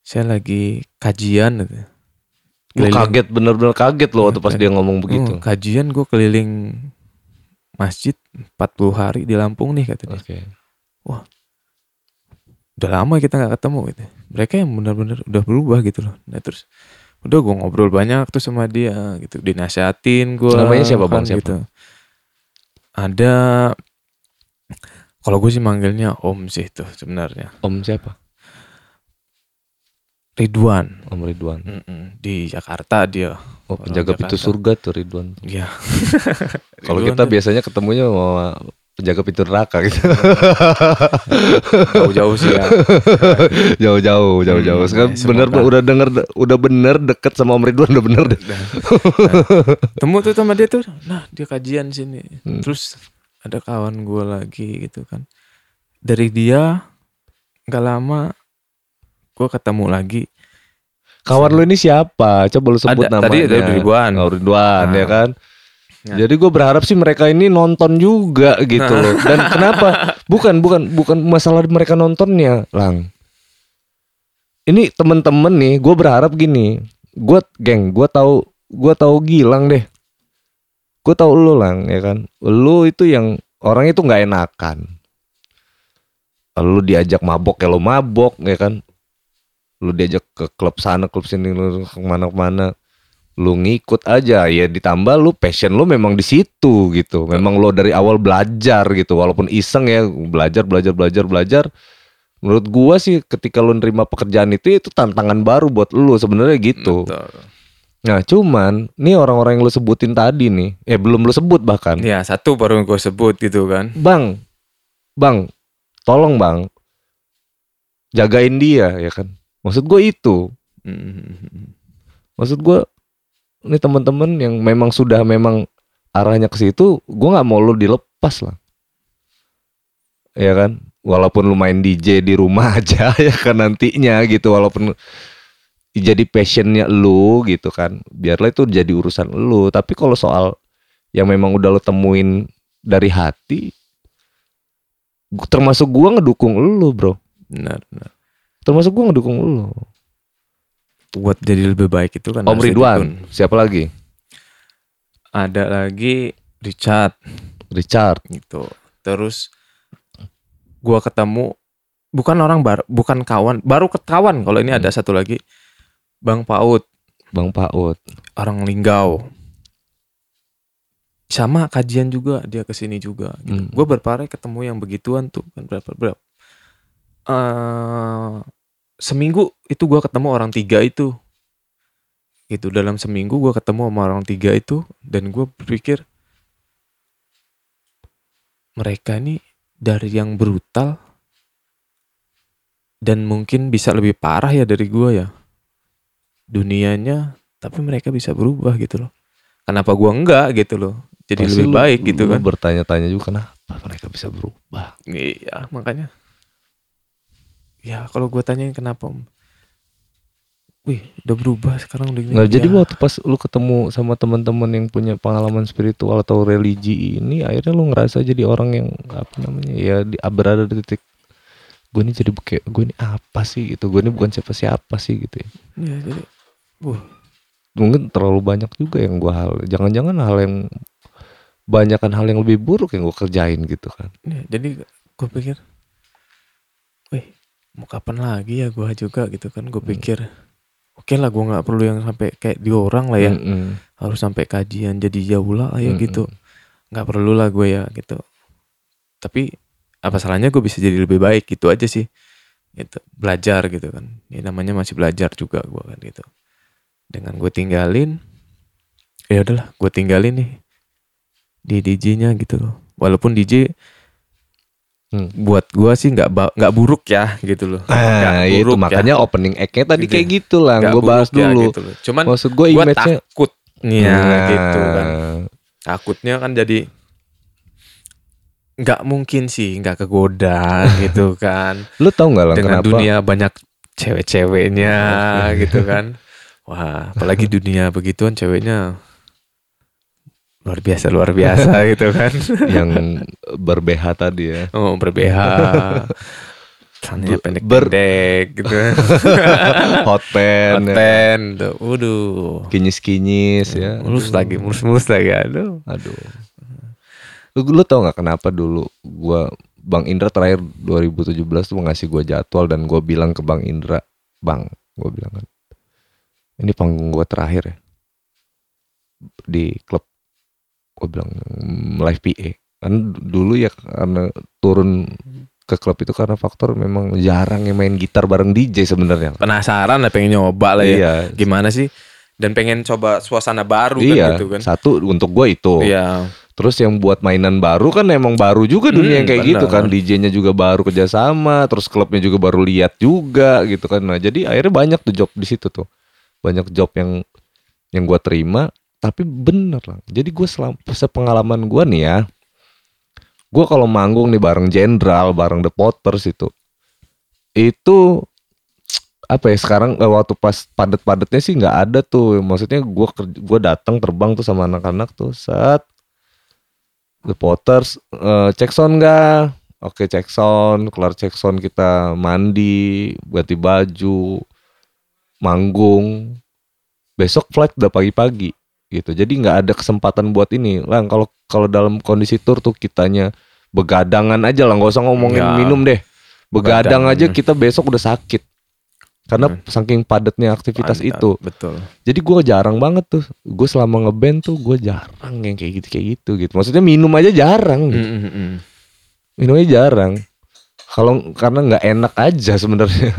Saya lagi kajian gitu. Keliling- kaget bener-bener kaget loh waktu pas dia ngomong begitu. Oh, kajian gue keliling masjid 40 hari di Lampung nih katanya oke. Udah lama kita nggak ketemu gitu. Mereka yang benar-benar udah berubah gitu loh. Nah terus udah gue ngobrol banyak tuh sama dia gitu. Dinasihatin gue Namanya siapa, Bang? Siapa? gitu. Ada kalau gue sih manggilnya Om sih tuh sebenarnya. Om siapa? Ridwan. Om Ridwan. Mm-mm. di Jakarta dia. Oh penjaga pintu Jakarta. surga tuh Ridwan Iya. Kalau kita tuh. biasanya ketemunya sama penjaga pintu neraka gitu. Jauh-jauh sih ya. Jauh-jauh jauh-jauh. Hmm, sekarang ya, bener udah denger udah bener deket sama om Ridwan udah bener deh. Nah, temu tuh sama dia tuh. Nah dia kajian sini. Hmm. terus ada kawan gue lagi gitu kan dari dia nggak lama gue ketemu lagi kawan lu ini siapa coba lu sebut Ada, namanya tadi ada Ridwan. oh, Ridwan Nah. ya kan Nah. Jadi gue berharap sih mereka ini nonton juga gitu loh. Dan kenapa? Bukan bukan bukan masalah mereka nontonnya, Lang. Ini temen-temen nih, gue berharap gini. Gue geng, gue tahu gue tahu Gilang deh. Gue tahu lu Lang, ya kan. Lu itu yang orang itu nggak enakan. Lu diajak mabok ya lu mabok ya kan. Lu diajak ke klub sana, klub sini, lu ke mana-kemana lu ngikut aja ya ditambah lu passion lu memang di situ gitu memang lo dari awal belajar gitu walaupun iseng ya belajar belajar belajar belajar menurut gua sih ketika lu nerima pekerjaan itu itu tantangan baru buat lu sebenarnya gitu Betul. Nah cuman nih orang-orang yang lu sebutin tadi nih eh belum lu sebut bahkan. Ya satu baru gue sebut gitu kan. Bang bang tolong bang jagain dia ya kan. Maksud gue itu. Mm. maksud gue ini teman-teman yang memang sudah memang arahnya ke situ gue nggak mau lu dilepas lah. Ya kan? Walaupun lu main DJ di rumah aja ya kan nantinya gitu walaupun jadi passionnya lu gitu kan. Biarlah itu jadi urusan lu. Tapi kalau soal yang memang udah lo temuin dari hati termasuk gua ngedukung lu bro. Benar benar. Termasuk gua ngedukung lu. Buat jadi lebih baik itu kan Om Ridwan didukung. siapa lagi? Ada lagi Richard. Richard. Gitu. Terus gua ketemu bukan orang baru bukan kawan baru ketahuan kalau ini ada satu lagi Bang Paut Bang Paut orang Linggau. Sama kajian juga dia ke sini juga gitu. Hmm. gue berpare ketemu yang begituan tuh kan berapa berapa. Eh, seminggu itu gua ketemu orang tiga itu. Gitu dalam seminggu gua ketemu sama orang tiga itu dan gue berpikir mereka ini dari yang brutal dan mungkin bisa lebih parah ya dari gua ya dunianya tapi mereka bisa berubah gitu loh. Kenapa gua enggak gitu loh? Jadi Pasti lebih lu- baik gitu lu kan. bertanya-tanya juga kenapa mereka bisa berubah? Iya makanya. Ya kalau gua tanyain kenapa Om? wih udah berubah sekarang udah gini Nah, jadi Ya, waktu pas lu ketemu sama teman-teman yang punya pengalaman spiritual atau religi ini, akhirnya lu ngerasa jadi orang yang apa namanya ya di, berada di titik gue ini jadi kayak gue ini apa sih? gitu, gue ini bukan siapa-siapa sih gitu. Ya. ya, jadi wah Mungkin terlalu banyak juga yang gue hal, jangan-jangan hal yang banyakkan hal yang lebih buruk yang gue kerjain gitu kan. ya, jadi gue pikir wih mau kapan lagi ya gua juga? Gitu kan gue pikir oke lah gua nggak perlu yang sampai kayak di orang lah ya. Mm-mm. harus sampai kajian jadi jauh lah ya Mm-mm. gitu. Nggak perlu lah gue ya gitu. Tapi apa salahnya gue bisa jadi lebih baik? Gitu aja sih. Gitu belajar gitu kan. Ini namanya masih belajar juga gue kan gitu dengan gue tinggalin ya udahlah gue tinggalin nih di DJ-nya gitu loh walaupun DJ Hmm. buat gue sih nggak nggak buruk ya gitu loh Nah, itu buruk ya. makanya opening act-nya tadi Gitu kayak ya. gitu lah, gue bahas ya dulu. gitu loh. cuman Maksud gue image-nya takutnya Nah, gitu kan takutnya kan jadi nggak mungkin sih nggak kegoda gitu kan Lu tau nggak lah dengan kenapa? dunia banyak cewek-ceweknya gitu kan wah apalagi dunia begituan ceweknya luar biasa luar biasa gitu kan yang ber-BH tadi ya. oh berBH Celananya Ber- gitu Hot pen, ya. konten tuh waduh kinyis-kinyis ya. mulus lagi mulus-mulus lagi aduh Aduh. Lu, lu tau nggak kenapa dulu gua Bang Indra terakhir 2017 tuh ngasih gua jadwal dan gua bilang ke Bang Indra, Bang, gua bilang kan, ini panggung gua terakhir ya di klub. Gua bilang "Mm, live PA. Kan dulu ya karena turun ke klub itu karena faktor memang jarang yang main gitar bareng DJ sebenarnya. penasaran lah pengen nyoba lah ya Iya. gimana sih dan pengen coba suasana baru Iya, kan gitu kan satu untuk gue itu. iya Terus yang buat mainan baru kan emang baru juga dunia Hmm, yang kayak benar. gitu kan. DJ-nya juga baru kerjasama, terus klubnya juga baru lihat juga gitu kan. Nah jadi akhirnya banyak tuh job di situ tuh. Banyak job yang yang gua terima, tapi bener lah. Jadi gue selam sepengalaman gua nih ya, gua kalau manggung nih bareng Jenderal, bareng The Potters itu, itu apa ya sekarang eh, waktu pas padet-padetnya sih nggak ada tuh. Maksudnya gua ker- gua datang terbang tuh sama anak-anak tuh saat The Potters eh, cek sound nggak? Oke cek sound. Kelar cek sound kita mandi ganti baju manggung besok flight udah pagi-pagi gitu. Jadi nggak ada kesempatan buat ini. Lah kalau kalau dalam kondisi tour tuh kitanya begadangan aja lah nggak usah ngomongin Nggak. minum deh. Begadang aja kita besok udah sakit. Karena saking padatnya aktivitas Mantap, itu. betul. Jadi gue jarang banget tuh. Gue selama ngeband tuh gue jarang yang kayak gitu kayak gitu gitu. Maksudnya minum aja jarang gitu. Mm, mm, mm. minumnya jarang kalau karena nggak enak aja sebenarnya.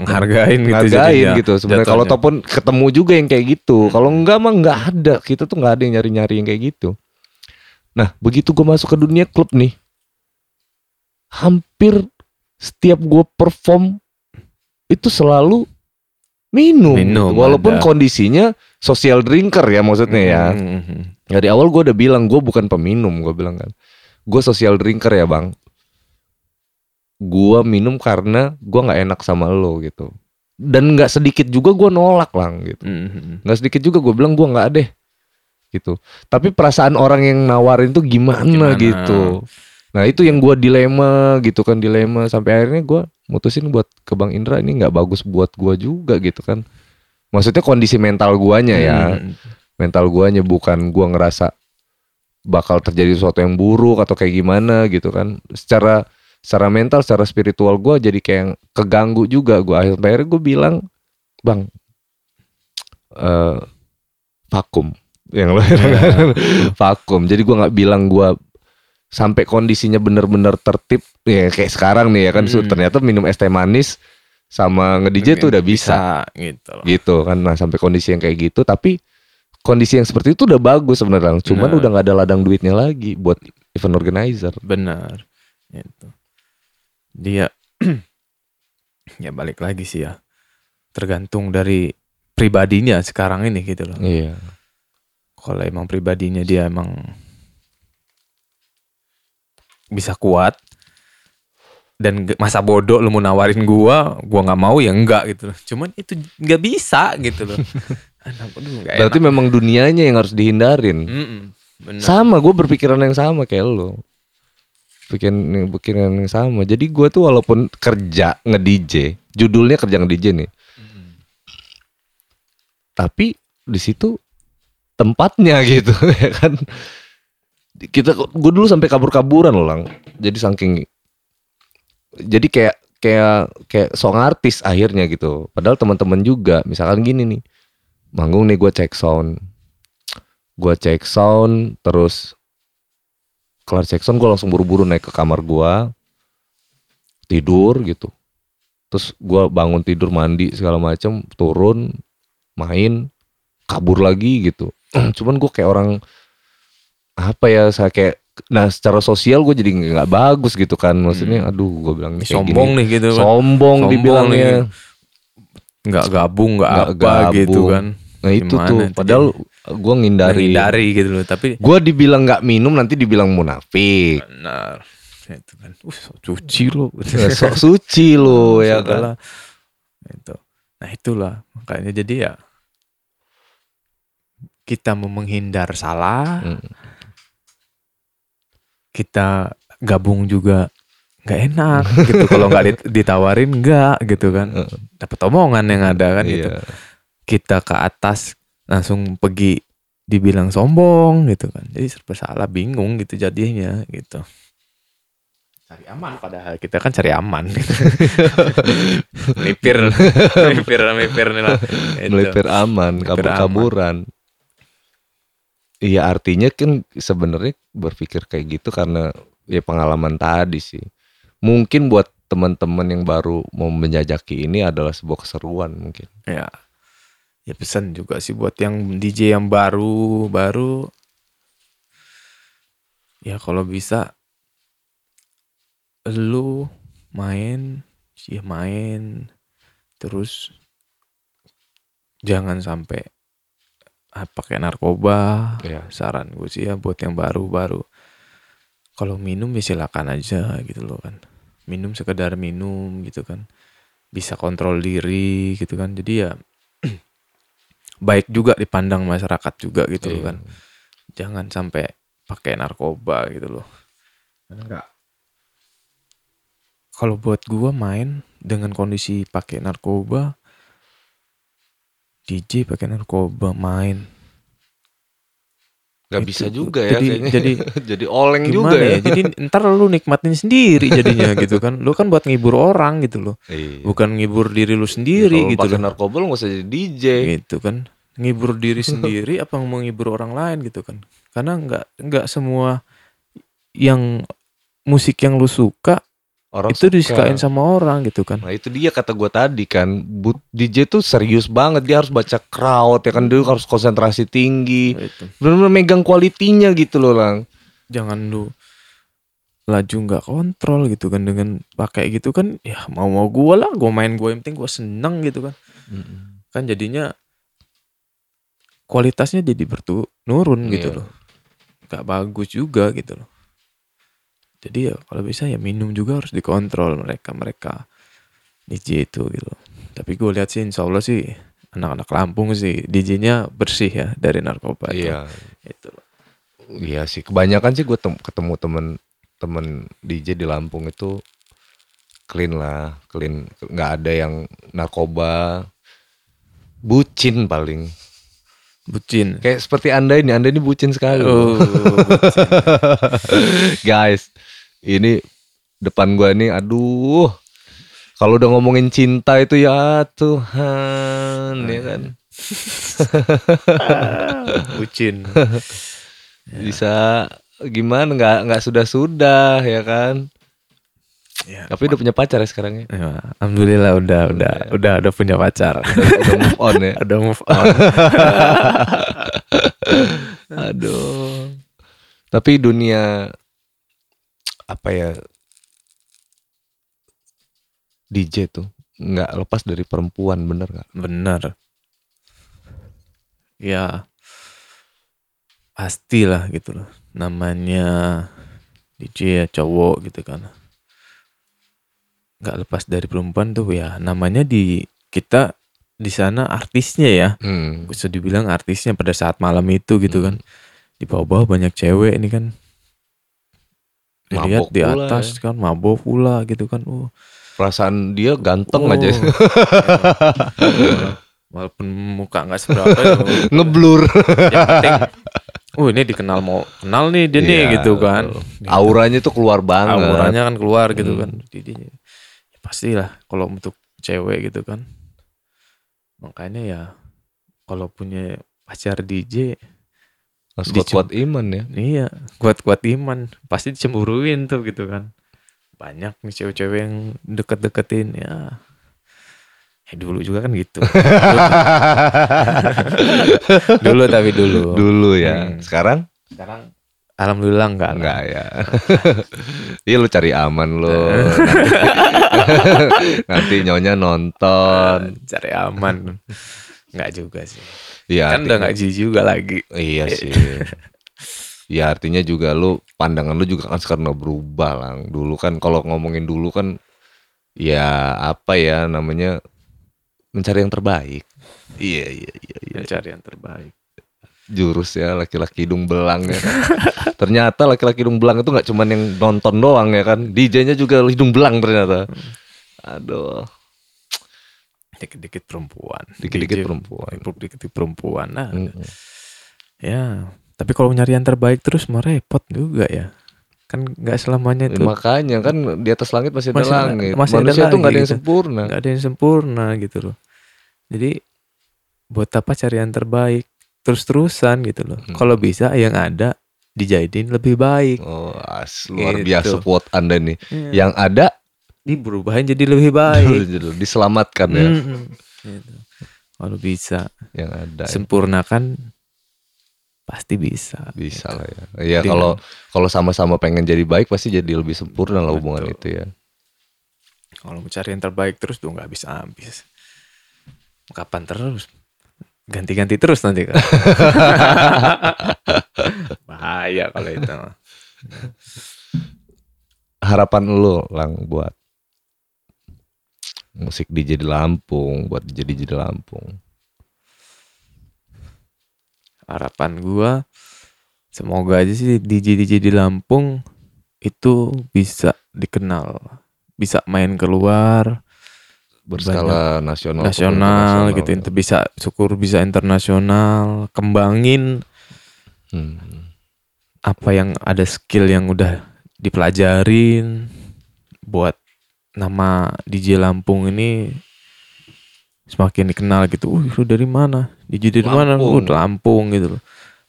Ngehargain gitu ngargain gitu sebenarnya. Kalau ataupun ketemu juga yang kayak gitu. Kalau enggak mah nggak ada. Kita tuh nggak ada yang nyari nyari yang kayak gitu. Nah begitu gue masuk ke dunia klub nih hampir setiap gue perform itu selalu minum, Minum, walaupun ada. kondisinya social drinker ya maksudnya ya. Mm, mm, mm. dari awal gue udah bilang gue bukan peminum gue bilang kan. Gue social drinker ya bang gue minum karena gue nggak enak sama lo gitu. Dan nggak sedikit juga gue nolak lang gitu. Mhm. nggak sedikit juga gue bilang gue nggak deh gitu. Tapi perasaan orang yang nawarin tuh gimana, Gimana? gitu. Nah itu yang gue dilema gitu kan dilema. Sampai akhirnya gue mutusin buat ke bang Indra ini nggak bagus buat gue juga gitu kan. Maksudnya kondisi mental guanya ya. Mhm. mental guanya bukan gua ngerasa bakal terjadi sesuatu yang buruk atau kayak gimana gitu kan. Secara secara mental secara spiritual gua jadi kayak keganggu juga gua akhirnya gue bilang bang eh vakum yang lo vakum jadi gua nggak bilang gua sampai kondisinya bener-bener tertib ya kayak sekarang nih ya kan Hmm. ternyata minum es teh manis sama nge-DJ tuh udah bisa gitu loh. gitu kan nah sampai kondisi yang kayak gitu tapi kondisi yang seperti itu udah bagus sebenarnya cuman Benar. udah nggak ada ladang duitnya lagi buat event organizer Benar. Itu. Dia ya balik lagi sih ya. Tergantung dari pribadinya sekarang ini gitu loh. iya Kalau emang pribadinya dia emang bisa kuat dan masa bodoh lu mau nawarin gua, gua nggak mau ya enggak gitu loh. Cuman itu nggak bisa gitu loh. Anak aduh berarti enak. memang dunianya yang harus dihindarin Mm-mm, benar. sama gue berpikiran yang sama kayak lo pikiran pikiran yang sama. Jadi gue tuh walaupun kerja nge DJ judulnya kerja nge DJ nih. Tapi di situ tempatnya gitu ya kan. Kita gue dulu sampai kabur-kaburan loh lang. Jadi saking jadi kayak kayak kayak song artis akhirnya gitu. Padahal teman-teman juga misalkan gini nih. Manggung nih gue cek sound. Gue cek sound terus kelar sound gue langsung buru-buru naik ke kamar gue tidur gitu. Terus gue bangun tidur mandi segala macem turun main kabur lagi gitu. Cuman gue kayak orang apa ya saya kayak nah secara sosial gue jadi nggak bagus gitu kan. Maksudnya aduh gue bilang sombong gini. nih gitu kan. sombong, Sombong dibilangnya. nggak gabung nggak apa gitu gabung. kan. Nah itu Gimana tuh. itu padahal gue ngindari. Dari gitu loh tapi gue dibilang nggak minum nanti dibilang munafik. Benar. Itu kan. Uh so cuci lo Ya, sok suci lo ya kan? itu. Nah itulah. Makanya jadi ya kita mau menghindar salah Hmm. kita gabung juga nggak enak gitu. Kalau nggak dit- ditawarin nggak gitu kan. Dapat omongan yang ada kan gitu. Iya. kita ke atas langsung pergi dibilang sombong gitu kan. Jadi serba salah bingung gitu jadinya gitu. Cari aman padahal kita kan cari aman. Gitu. melipir melipir melipir nih lah. Gitu. melipir aman Melipir kabur-kaburan iya artinya kan sebenarnya berpikir kayak gitu karena ya pengalaman tadi sih. Mungkin buat teman-teman yang baru mau menjajaki ini adalah sebuah keseruan mungkin. Ya ya pesan juga sih buat yang DJ yang baru baru. Ya kalau bisa lu main ya main. Terus jangan sampai ah, pakai narkoba. Ya saran gue sih ya buat yang baru-baru kalau minum ya silakan aja gitu loh kan. Minum sekedar minum gitu kan. Bisa kontrol diri gitu kan. Jadi ya baik juga dipandang masyarakat juga gitu loh Iya. kan. Jangan sampai pakai narkoba gitu loh. Karena nggak? Kalau buat gua main dengan kondisi pakai narkoba DJ pakai narkoba main nggak Itu, bisa juga ya jadi- kayaknya. jadi jadi oleng juga ya? ya, Jadi ntar lu nikmatin sendiri jadinya gitu kan. Lu kan buat ngibur orang gitu loh. Iya. Bukan ngibur diri lu sendiri Kalau gitu loh. narkoba lu nggak usah jadi DJ Gitu kan. Ngibur diri sendiri apa mau ngibur orang lain gitu kan. Karena nggak nggak semua yang musik yang lu suka orang itu suka. disukain sama orang gitu kan. Nah itu dia kata gue tadi kan, but DJ tuh serius banget dia harus baca crowd ya kan dia harus konsentrasi tinggi, Itu. benar-benar megang kualitinya gitu loh lang. Jangan lu laju nggak kontrol gitu kan dengan pakai gitu kan ya mau mau gua lah gua main gua yang penting gua seneng gitu kan kan jadinya kualitasnya jadi bertu nurun gitu Iya. loh nggak bagus juga gitu loh jadi ya kalau bisa ya minum juga harus dikontrol mereka mereka DJ itu gitu Tapi gue lihat sih insya Allah sih anak-anak Lampung sih DJ-nya bersih ya dari narkoba. Iya. Itu. Iya sih, kebanyakan sih gue ketemu temen temen DJ di Lampung itu clean lah, clean, nggak ada yang narkoba, bucin paling. Bucin. Kayak seperti anda ini, anda ini bucin sekali. Oh, Guys, ini depan gua nih, aduh, kalau udah ngomongin cinta itu ya Tuhan, ya kan, bucin. bisa gimana? Nggak nggak sudah sudah, ya kan. Ya, Tapi udah punya pacar ya sekarang ya. ya, alhamdulillah udah udah udah udah punya pacar. udah move on ya. udah move on. Aduh. Tapi dunia apa ya DJ tuh nggak lepas dari perempuan bener nggak? Bener. Ya pastilah gitu loh. Namanya DJ ya cowok gitu kan. Nggak lepas dari perempuan tuh ya namanya di kita di sana artisnya ya. Hmm. Bisa dibilang artisnya pada saat malam itu gitu kan. Di bawah-bawah banyak cewek ini kan. Dilihat Mabok di atas kan mabok pula gitu kan. Oh, Perasaan dia ganteng Oh. aja, Walaupun muka nggak seberapa ya, ngeblur. yang penting oh ini dikenal mau kenal nih dia nih Iya, gitu kan. Auranya tuh keluar banget. auranya kan keluar gitu Hmm. kan Jadi, ya pastilah kalau untuk cewek gitu kan makanya ya kalau punya pacar DJ Harus kuat-kuat iman ya. iya kuat-kuat iman pasti dicemburuin tuh gitu kan banyak nih cewek-cewek yang deket-deketin ya Eh dulu juga kan gitu. dulu tapi dulu. Dulu ya. Hmm. Sekarang Sekarang alhamdulillah enggak. lah. enggak ya. Iya lu cari aman lo. Nanti nyonya nonton. Cari aman. Enggak juga sih. Iya. kan udah artinya- enggak jijik juga lagi. Iya sih. Ya artinya juga lu pandangan lu juga kan sekarang udah berubah lang. Dulu kan kalau ngomongin dulu kan ya apa ya namanya mencari yang terbaik. Iya iya iya iya. Cari yang terbaik. Jurus ya laki-laki hidung belang ya. kan. ternyata laki-laki hidung belang itu nggak cuman yang nonton doang ya kan. DJ-nya juga hidung belang ternyata. Aduh, Dikit-dikit perempuan. dikit-dikit perempuan. Dikit-dikit perempuan. Nah, Mm-mm. ya. Tapi kalau nyari yang terbaik terus mah repot juga ya. Kan nggak selamanya Ya, tuh makanya kan di atas langit masih ada Masih ada- langit. masih ada Manusia tuh nggak ada yang gitu. sempurna. nggak ada yang sempurna gitu loh. Jadi buat apa cari yang terbaik terus-terusan gitu loh. Hmm. Kalau bisa yang ada dijadiin lebih baik. Oh, as, luar Gitu. biasa quote Anda nih. Yang Yang ada diberubahin jadi lebih baik. diselamatkan ya. Gitu. Kalau bisa Yang ada. ya. sempurnakan pasti bisa. Bisa lah ya. Ya kalau kalau sama-sama pengen jadi baik pasti jadi lebih sempurna lah hubungan Betul. itu ya. Kalau mencari yang terbaik terus tuh nggak bisa habis. Kapan terus? Ganti-ganti terus nanti kan. Bahaya kalau itu. Harapan lu lang buat musik DJ di Lampung, buat DJ DJ di Lampung. Harapan gua semoga aja sih DJ DJ di Lampung itu bisa dikenal, bisa main keluar Berskala nasional. nasional gitu, internasional. itu bisa syukur bisa internasional, kembangin Hmm. apa yang ada skill yang udah dipelajarin buat nama DJ Lampung ini semakin dikenal gitu. Uh, lu dari mana? DJ dari mana? Lampung. Uh, Lampung gitu loh.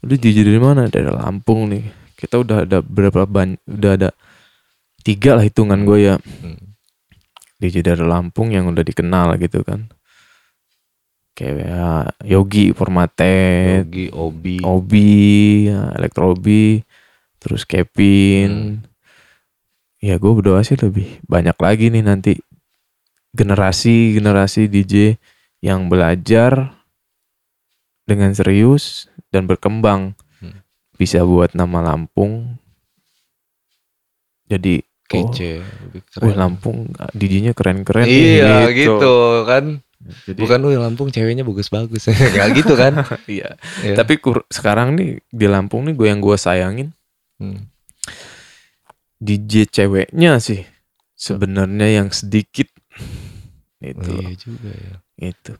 Lu DJ dari mana? Dari Lampung nih. Kita udah ada berapa banyak udah ada tiga lah hitungan gue ya. Hmm. DJ dari Lampung yang udah dikenal gitu kan. Kayak Yogi Formatet, Yogi, Obi. Obi, ya, Elektro Obi, terus Kevin. Ya gue berdoa sih lebih banyak lagi nih nanti generasi generasi DJ yang belajar dengan serius dan berkembang Hmm. bisa buat nama Lampung jadi oh, Kece. keren. wih, Lampung DJ-nya keren-keren Iya gitu. kan. Jadi Bukan yang Lampung ceweknya bagus-bagus. Gak gitu kan? iya. Iya. Tapi kur- sekarang nih di Lampung nih gue yang gue sayangin Hmm. DJ ceweknya sih sebenarnya yang sedikit. Itu Oh, iya juga ya. itu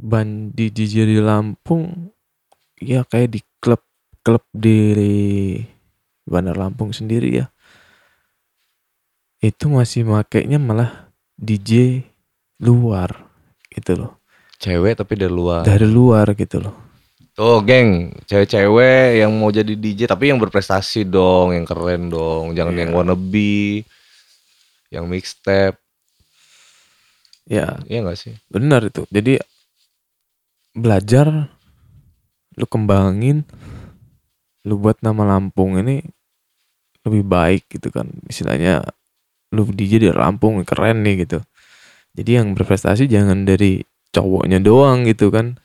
ban di DJ di Lampung ya kayak di klub klub di Bandar Lampung sendiri ya. Itu masih makainya malah DJ luar gitu loh. Cewek tapi dari luar. dari luar gitu loh Tuh, geng, cewek-cewek yang mau jadi DJ tapi yang berprestasi dong, yang keren dong, jangan Iya. yang wannabe, yang mixtape, ya iya gak sih? benar itu. Jadi belajar lu kembangin lu buat nama Lampung ini lebih baik gitu kan. Istilahnya lu DJ di Lampung keren nih gitu. Jadi yang berprestasi jangan dari cowoknya doang gitu kan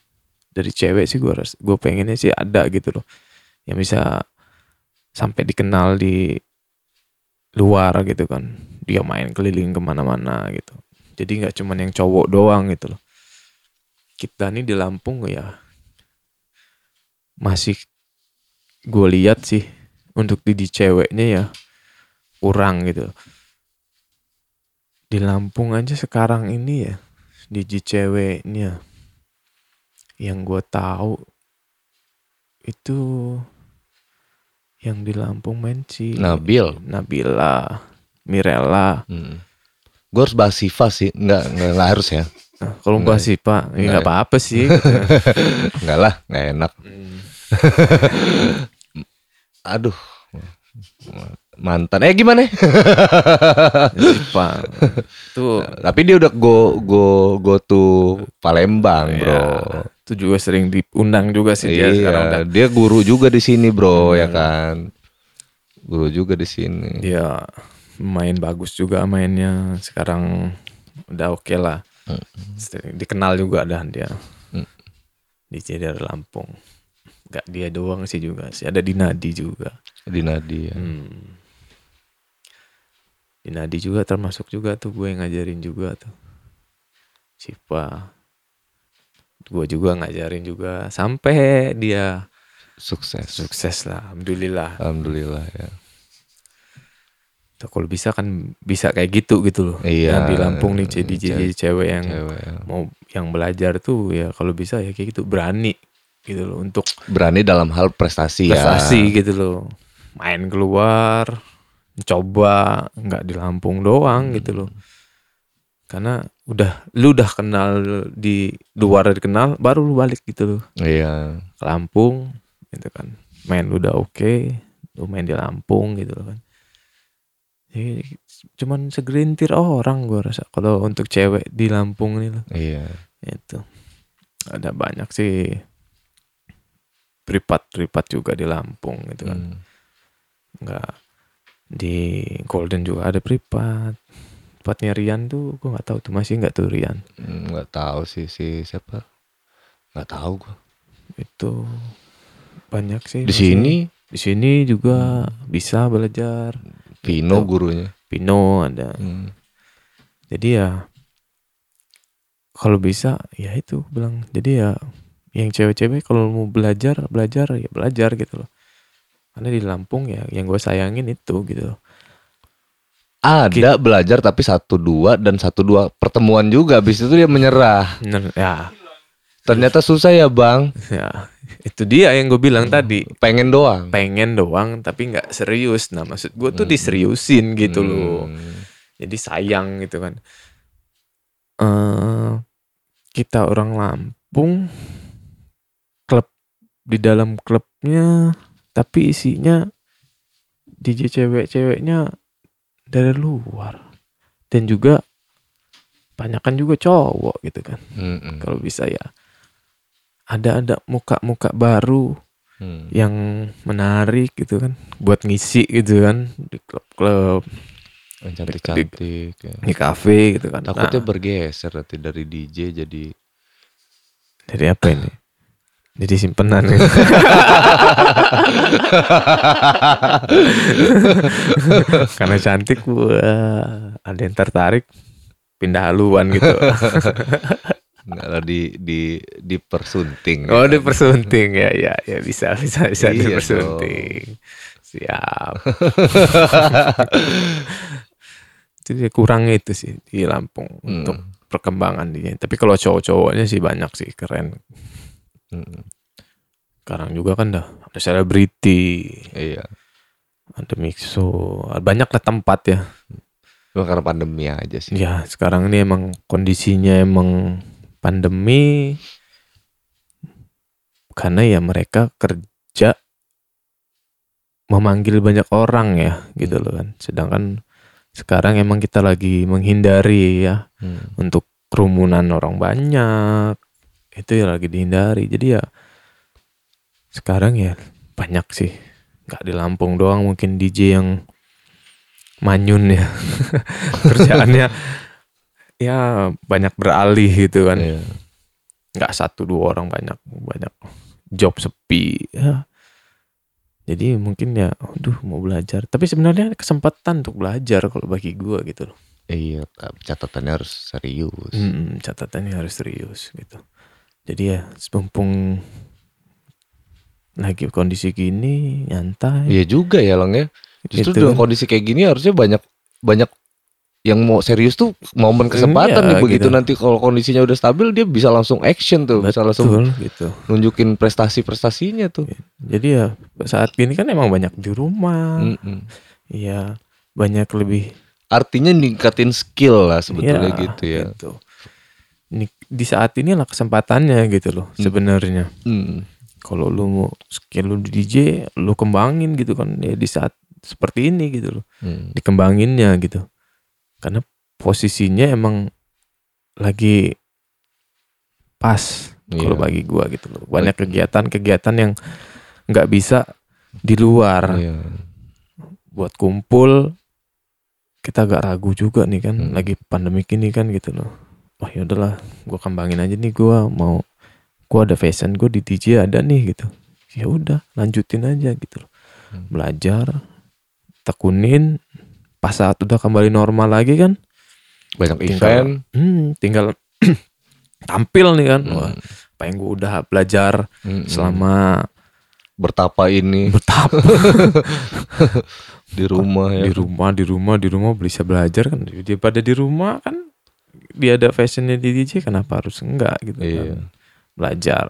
dari cewek sih gue gue pengennya sih ada gitu loh. Yang bisa sampai dikenal di luar gitu kan. Dia main keliling ke mana-mana gitu. Jadi nggak cuman yang cowok doang gitu loh. Kita nih di Lampung ya masih gue lihat sih untuk di ceweknya ya kurang gitu di Lampung aja sekarang ini ya di ceweknya yang gue tahu itu yang di Lampung main si Nabil. Nabila Mirella Hmm. Gue harus bahas Siva sih, nggak nggak, nggak harus ya, Nah, kalau Nggak. Mbak sih Pak, ya Nggak nggak ya? apa-apa sih. nggak lah, nggak enak. Aduh, mantan. Eh gimana? Si Pak. Tuh, Tapi dia udah go go go to Palembang, bro. Ya, itu juga sering diundang juga sih dia sekarang udah. Iya, dia guru juga di sini, bro, ya kan. Guru juga di sini. Dia main bagus juga mainnya. Sekarang udah oke lah. Sering Dikenal juga dah dia. Hmm. DJ dari Lampung. Gak dia doang sih juga sih. Ada Dinadi juga. Di Nadia. Hmm. Dinadi juga termasuk juga tuh gue yang ngajarin juga tuh. Sipa. Gue juga ngajarin juga sampai dia Sukses. sukses lah. Alhamdulillah. Alhamdulillah ya. Tuh, kalau bisa kan bisa kayak gitu gitu loh. Iya. Yang di Lampung nih jadi Cewek- jadi cewek yang Cewek ya. mau yang belajar tuh ya kalau bisa ya kayak gitu berani gitu loh untuk Berani dalam hal prestasi, prestasi ya. gitu loh. Main keluar, coba nggak di Lampung doang gitu loh. Karena udah lu udah kenal di luar dikenal baru lu balik gitu loh Iya. ke Lampung gitu kan. Main udah oke, lu main di Lampung gitu loh kan. Jadi cuman segelintir orang gua rasa kalau untuk cewek di Lampung ini loh. Iya. Itu. Ada banyak sih privat-privat juga di Lampung gitu kan. Hmm. Enggak di Golden juga ada privat. Tempatnya Rian tuh gua nggak tahu tuh masih nggak tuh Rian. Hmm, nggak tahu sih si siapa. Nggak tahu gua. Itu banyak sih. Di sini Di sini juga bisa belajar. Vino Gitu. gurunya. Pino ada. Hmm. Jadi ya kalau bisa ya itu bilang. Jadi ya yang cewek-cewek kalau mau belajar belajar ya belajar gitu loh. Karena di Lampung ya yang gue sayangin itu gitu loh. Ada belajar tapi satu dua dan satu dua pertemuan juga. Habis itu dia menyerah. Ya, Ternyata susah ya bang. ya itu dia yang gue bilang tadi. Pengen doang. Pengen doang tapi nggak serius. Nah maksud gue tuh diseriusin gitu loh. Hmm. Jadi sayang gitu kan. eh kita orang Lampung klub di dalam klubnya tapi isinya DJ cewek-ceweknya dari luar dan juga banyakan juga cowok gitu kan Mm-mm. kalau bisa ya ada ada muka-muka baru Hmm. yang menarik gitu kan buat ngisi gitu kan di klub-klub cantik-cantik. ya. di kafe gitu kan Takutnya Nah, bergeser nanti dari DJ jadi Dari apa ini? Jadi simpenan ya. Karena cantik wah, ada yang tertarik pindah haluan gitu. Enggak lah di di dipersunting. oh, dipersunting ya, ya, ya bisa, bisa, bisa Iya dipersunting. Siap. Jadi kurang itu sih di Lampung Hmm. untuk perkembangan dia. Tapi kalau cowok-cowoknya sih banyak sih keren. Hmm, Sekarang juga kan dah ada selebriti, Iya. ada mixo, banyak lah tempat ya. Cuma karena pandemi aja sih. Ya sekarang ini emang kondisinya emang pandemi karena ya mereka kerja memanggil banyak orang ya gitu loh kan. Sedangkan sekarang emang kita lagi menghindari ya Hmm. untuk kerumunan orang banyak itu ya lagi dihindari. Jadi ya sekarang ya banyak sih. Nggak di Lampung doang mungkin DJ yang manyun ya. Kerjaannya ya banyak beralih gitu kan. Iya. nggak satu dua orang banyak banyak job sepi ya. Jadi mungkin ya aduh mau belajar. Tapi sebenarnya kesempatan untuk belajar kalau bagi gua gitu loh. Iya, catatannya harus serius. Hmm, catatannya harus serius gitu jadi ya mumpung lagi kondisi gini nyantai Iya juga ya, Lang ya. Justru Gitu dengan kondisi kayak gini harusnya banyak banyak yang mau serius tuh momen kesempatan Iya, nih begitu gitu. nanti kalau kondisinya udah stabil dia bisa langsung action tuh, bisa langsung betul gitu nunjukin prestasi-prestasinya tuh. jadi ya saat gini kan emang banyak di rumah Mm-mm. Iya banyak lebih Artinya ningkatin skill lah sebetulnya Iya, gitu ya. gitu. Di saat ini lah kesempatannya gitu loh sebenarnya Hmm. kalau lu mau skill lu di DJ lu kembangin gitu kan ya di saat seperti ini gitu loh Hmm. dikembanginnya gitu karena posisinya emang lagi pas kalau Iya. bagi gua gitu loh banyak kegiatan-kegiatan yang nggak bisa di luar Iya. buat kumpul kita agak ragu juga nih kan Hmm. lagi pandemi ini kan gitu loh wah ya udahlah gua kembangin aja nih gua mau gua ada fashion gua di DJ ada nih gitu ya udah lanjutin aja gitu loh Hmm. belajar tekunin pas saat udah kembali normal lagi kan Banyak tinggal event. hmm, tinggal tampil nih kan wah Hmm. apa yang gua udah belajar Hmm. selama bertapa ini bertapa di rumah ya. di rumah di rumah di rumah bisa belajar kan dia pada di rumah kan dia ada fashionnya di DJ kenapa harus enggak gitu Iya. kan belajar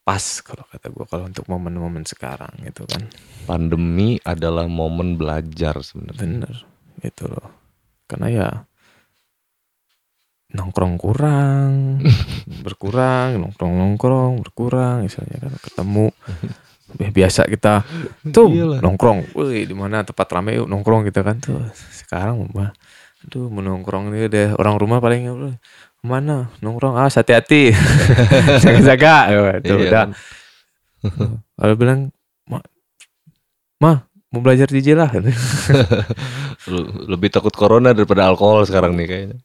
pas kalau kata gua kalau untuk momen-momen sekarang gitu kan Pandemi adalah momen belajar sebenarnya. bener gitu loh karena ya nongkrong kurang berkurang nongkrong nongkrong berkurang misalnya kan ketemu biasa kita tuh Iyalah. nongkrong wih di mana tempat rame yuk nongkrong kita kan tuh sekarang mah aduh mau nongkrong ini deh. Orang rumah paling "Udah, mana? Nongkrong? Ah hati-hati jaga-jaga. Tuh Iya udah. kalau bilang ma, ma mau belajar DJ lah. Lebih takut corona daripada alkohol sekarang nih kayaknya.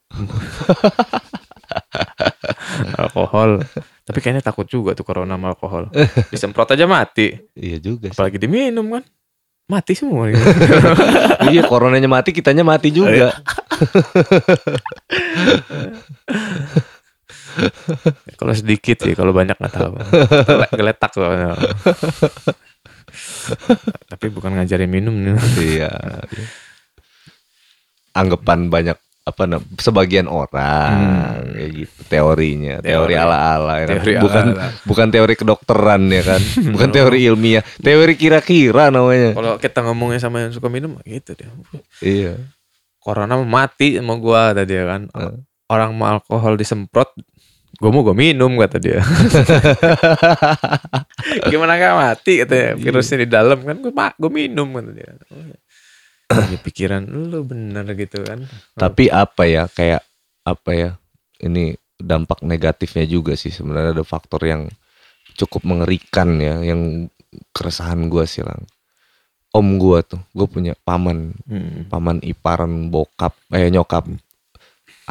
alkohol. Tapi kayaknya takut juga tuh corona sama alkohol. Disemprot aja mati. Iya juga sih. apalagi diminum kan. Mati semua. Gitu. iya, coronanya mati, kitanya mati juga. kalau sedikit sih kalau banyak nggak tahu Gele- geletak tuh tapi bukan ngajarin minum nih iya. Anggapan banyak apa nam- sebagian orang Hmm. kayak gitu teorinya, teori, Teori. ala-ala ya kan? Teori bukan ala-ala. bukan teori kedokteran ya kan, bukan teori ilmiah, teori kira-kira namanya. kalau kita ngomongnya sama yang suka minum gitu dia Iya. Corona mati sama gua tadi ya kan Eh. orang mau alkohol disemprot gua mau gua minum kata dia gimana gak mati katanya virusnya di dalam kan gua ma- gua minum kata dia. Jadi pikiran lu bener gitu kan Tapi apa ya kayak apa ya? Ini dampak negatifnya juga sih sebenarnya ada faktor yang cukup mengerikan ya yang keresahan gua sih lang. Om gua tuh, gue punya paman, Hmm. paman iparan bokap, eh nyokap,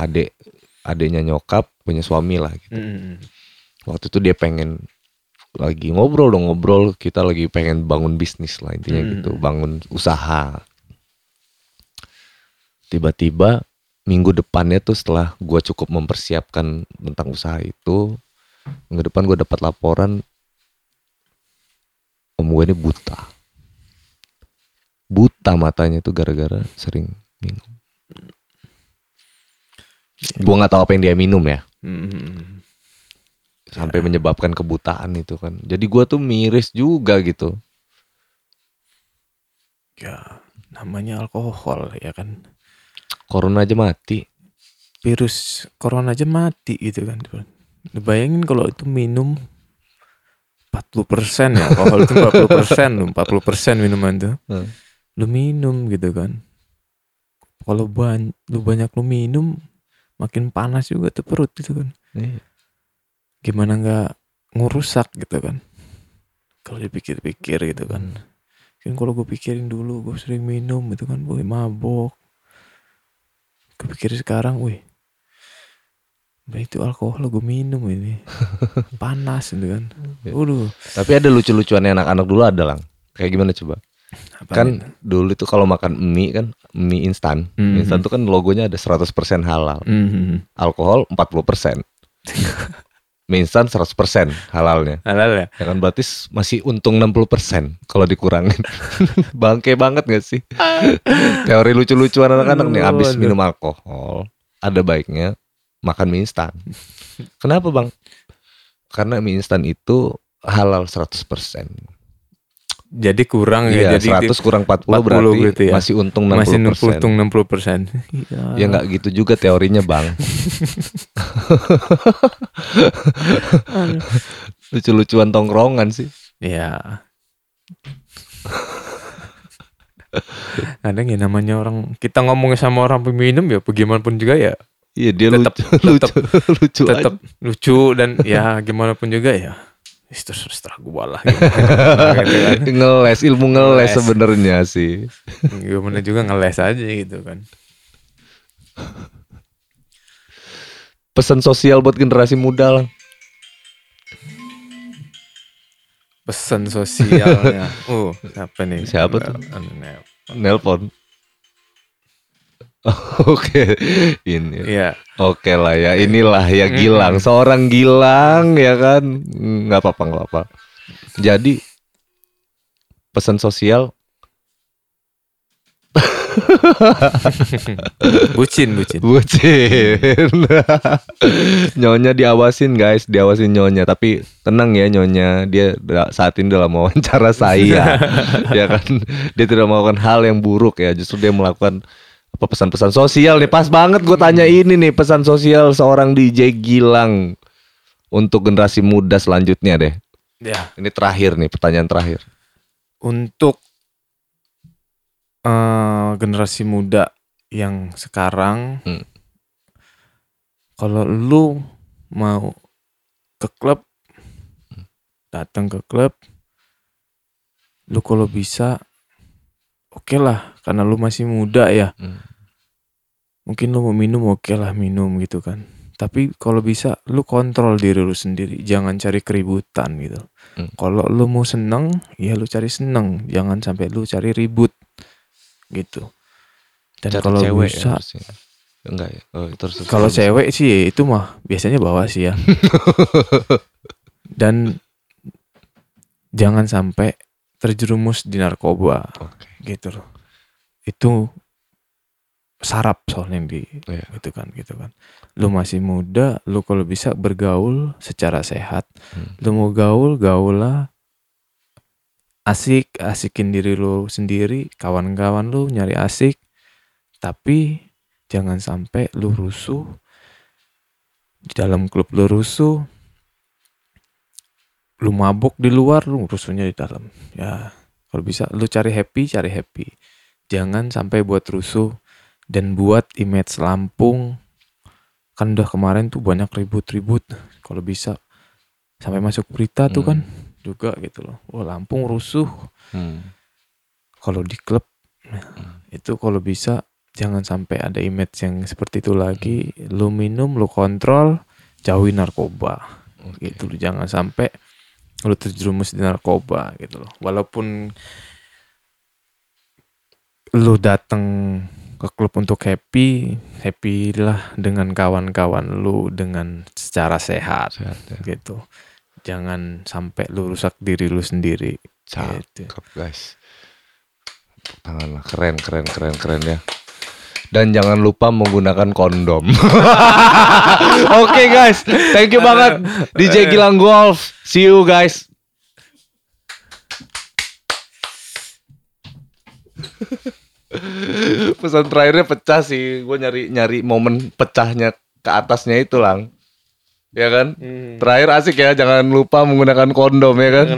adek, adeknya nyokap punya suami lah gitu. Hmm. Waktu itu dia pengen lagi ngobrol dong ngobrol, kita lagi pengen bangun bisnis lah intinya Hmm. gitu, bangun usaha. Tiba-tiba minggu depannya tuh setelah gua cukup mempersiapkan tentang usaha itu minggu depan gue dapat laporan om gue ini buta buta matanya tuh gara-gara sering minum gua nggak tahu apa yang dia minum ya Hmm. sampai menyebabkan kebutaan itu kan jadi gua tuh miris juga gitu Ya, namanya alkohol ya kan. corona aja mati Virus corona aja mati gitu kan. Bayangin kalau itu minum 40% ya, alkohol itu 40% lu, 40% minuman tuh. Hmm. Lu minum gitu kan. Kalau ban lu banyak lu minum makin panas juga tuh perut gitu kan. Iya. Gimana nggak ngurusak gitu kan. Kalau dipikir-pikir gitu kan. Kan kalau gue pikirin dulu gue sering minum gitu kan, gue mabok. Kepikir sekarang, wih. Itu alkohol gue minum ini. Panas gitu kan. Waduh. tapi ada lucu-lucuannya anak-anak dulu ada lang kayak gimana coba Apa kan itu? dulu itu kalau makan mie kan mie instan Mhm. Mie instan tuh kan logonya ada 100% halal Mhm. alkohol 40% mie instan 100% halalnya Halal ya? ya kan berarti masih untung 60% kalau dikurangin bangke banget gak sih teori lucu-lucuan anak-anak nih abis Aduh. minum alkohol ada baiknya makan mie instan kenapa bang karena mie instan itu halal 100% Jadi kurang Iya, ya. Jadi 100 kurang 40, 40 berarti gitu ya. masih untung 60%. masih untung 60 persen. Ya nggak gitu juga teorinya bang. Lucu-lucuan tongkrongan sih. Ya. Kadang ya namanya orang kita ngomong sama orang peminum ya bagaimanapun juga ya Iya dia Tetep- lucu, lucu, lucu tetap aja. lucu dan ya gimana pun juga ya "Ih, terus terserah gue lah gitu. Ngeles, ilmu ngeles Ngeles. sebenarnya sih. gimana juga ngeles aja gitu kan Pesan sosial buat generasi muda lah. pesan sosialnya oh siapa nih Siapa tuh? Anu. Nelpon. Oke, ini. Iya. Oke lah ya, inilah ya Gilang, seorang Gilang ya kan, nggak apa-apa nggak apa. Jadi pesan sosial, bucin bucin. Bucin, nyonya diawasin guys, diawasin nyonya, tapi tenang ya nyonya, dia saat ini dalam wawancara saya, ya kan, dia tidak melakukan hal yang buruk ya, justru dia melakukan apa pesan-pesan sosial nih, pas banget gue tanya ini nih pesan sosial seorang DJ Gilang untuk generasi muda selanjutnya deh. ya Ini terakhir nih, pertanyaan terakhir. untuk eh, generasi muda yang sekarang Hmm. kalau lu mau ke klub datang ke klub lu kalau bisa oke lah karena lu masih muda ya Hmm. mungkin lu mau minum oke lah minum gitu kan tapi kalau bisa lu kontrol diri lu sendiri jangan cari keributan gitu Hmm. kalau lu mau seneng ya lu cari seneng jangan sampai lu cari ribut gitu dan kalau cewek ya bisa harusnya. Enggak ya? Oh, terus, terus, kalau cewek sih ya itu mah biasanya bawa sih ya dan jangan sampai terjerumus di narkoba Oke. gitu loh itu sarap soalnya di Iya. gitu kan gitu kan. Lu masih muda lu kalau bisa bergaul secara sehat. Hmm. lu mau gaul gaul lah asik asikin diri lu sendiri kawan-kawan lu nyari asik. Tapi jangan sampai lu rusuh di dalam klub lu rusuh. Lu mabuk di luar lu rusuhnya di dalam. Ya kalau bisa lu cari happy cari happy jangan sampai buat rusuh dan buat image Lampung. Kan udah kemarin tuh banyak ribut-ribut kalau bisa sampai masuk berita tuh kan juga gitu loh. Wah Lampung rusuh. Hmm. kalau di klub nah, itu kalau bisa jangan sampai ada image yang seperti itu lagi. Lu minum lu kontrol jauhi narkoba. Gitu loh jangan sampai lu terjerumus di narkoba gitu loh. Walaupun lu datang ke klub untuk happy, happy lah dengan kawan-kawan lu dengan secara sehat, Sehat, ya. gitu. Jangan sampai lu rusak diri lu sendiri. Gitu. Cakep guys. Tepuk Tangan lah, keren, keren, keren, keren ya. Dan jangan lupa menggunakan kondom. Oke guys, thank you banget DJ Gilang Golf. See you guys. Pesan terakhirnya pecah sih. Gue nyari nyari momen pecahnya ke atasnya itu lang. Ya kan? Terakhir asik ya, jangan lupa menggunakan kondom ya kan?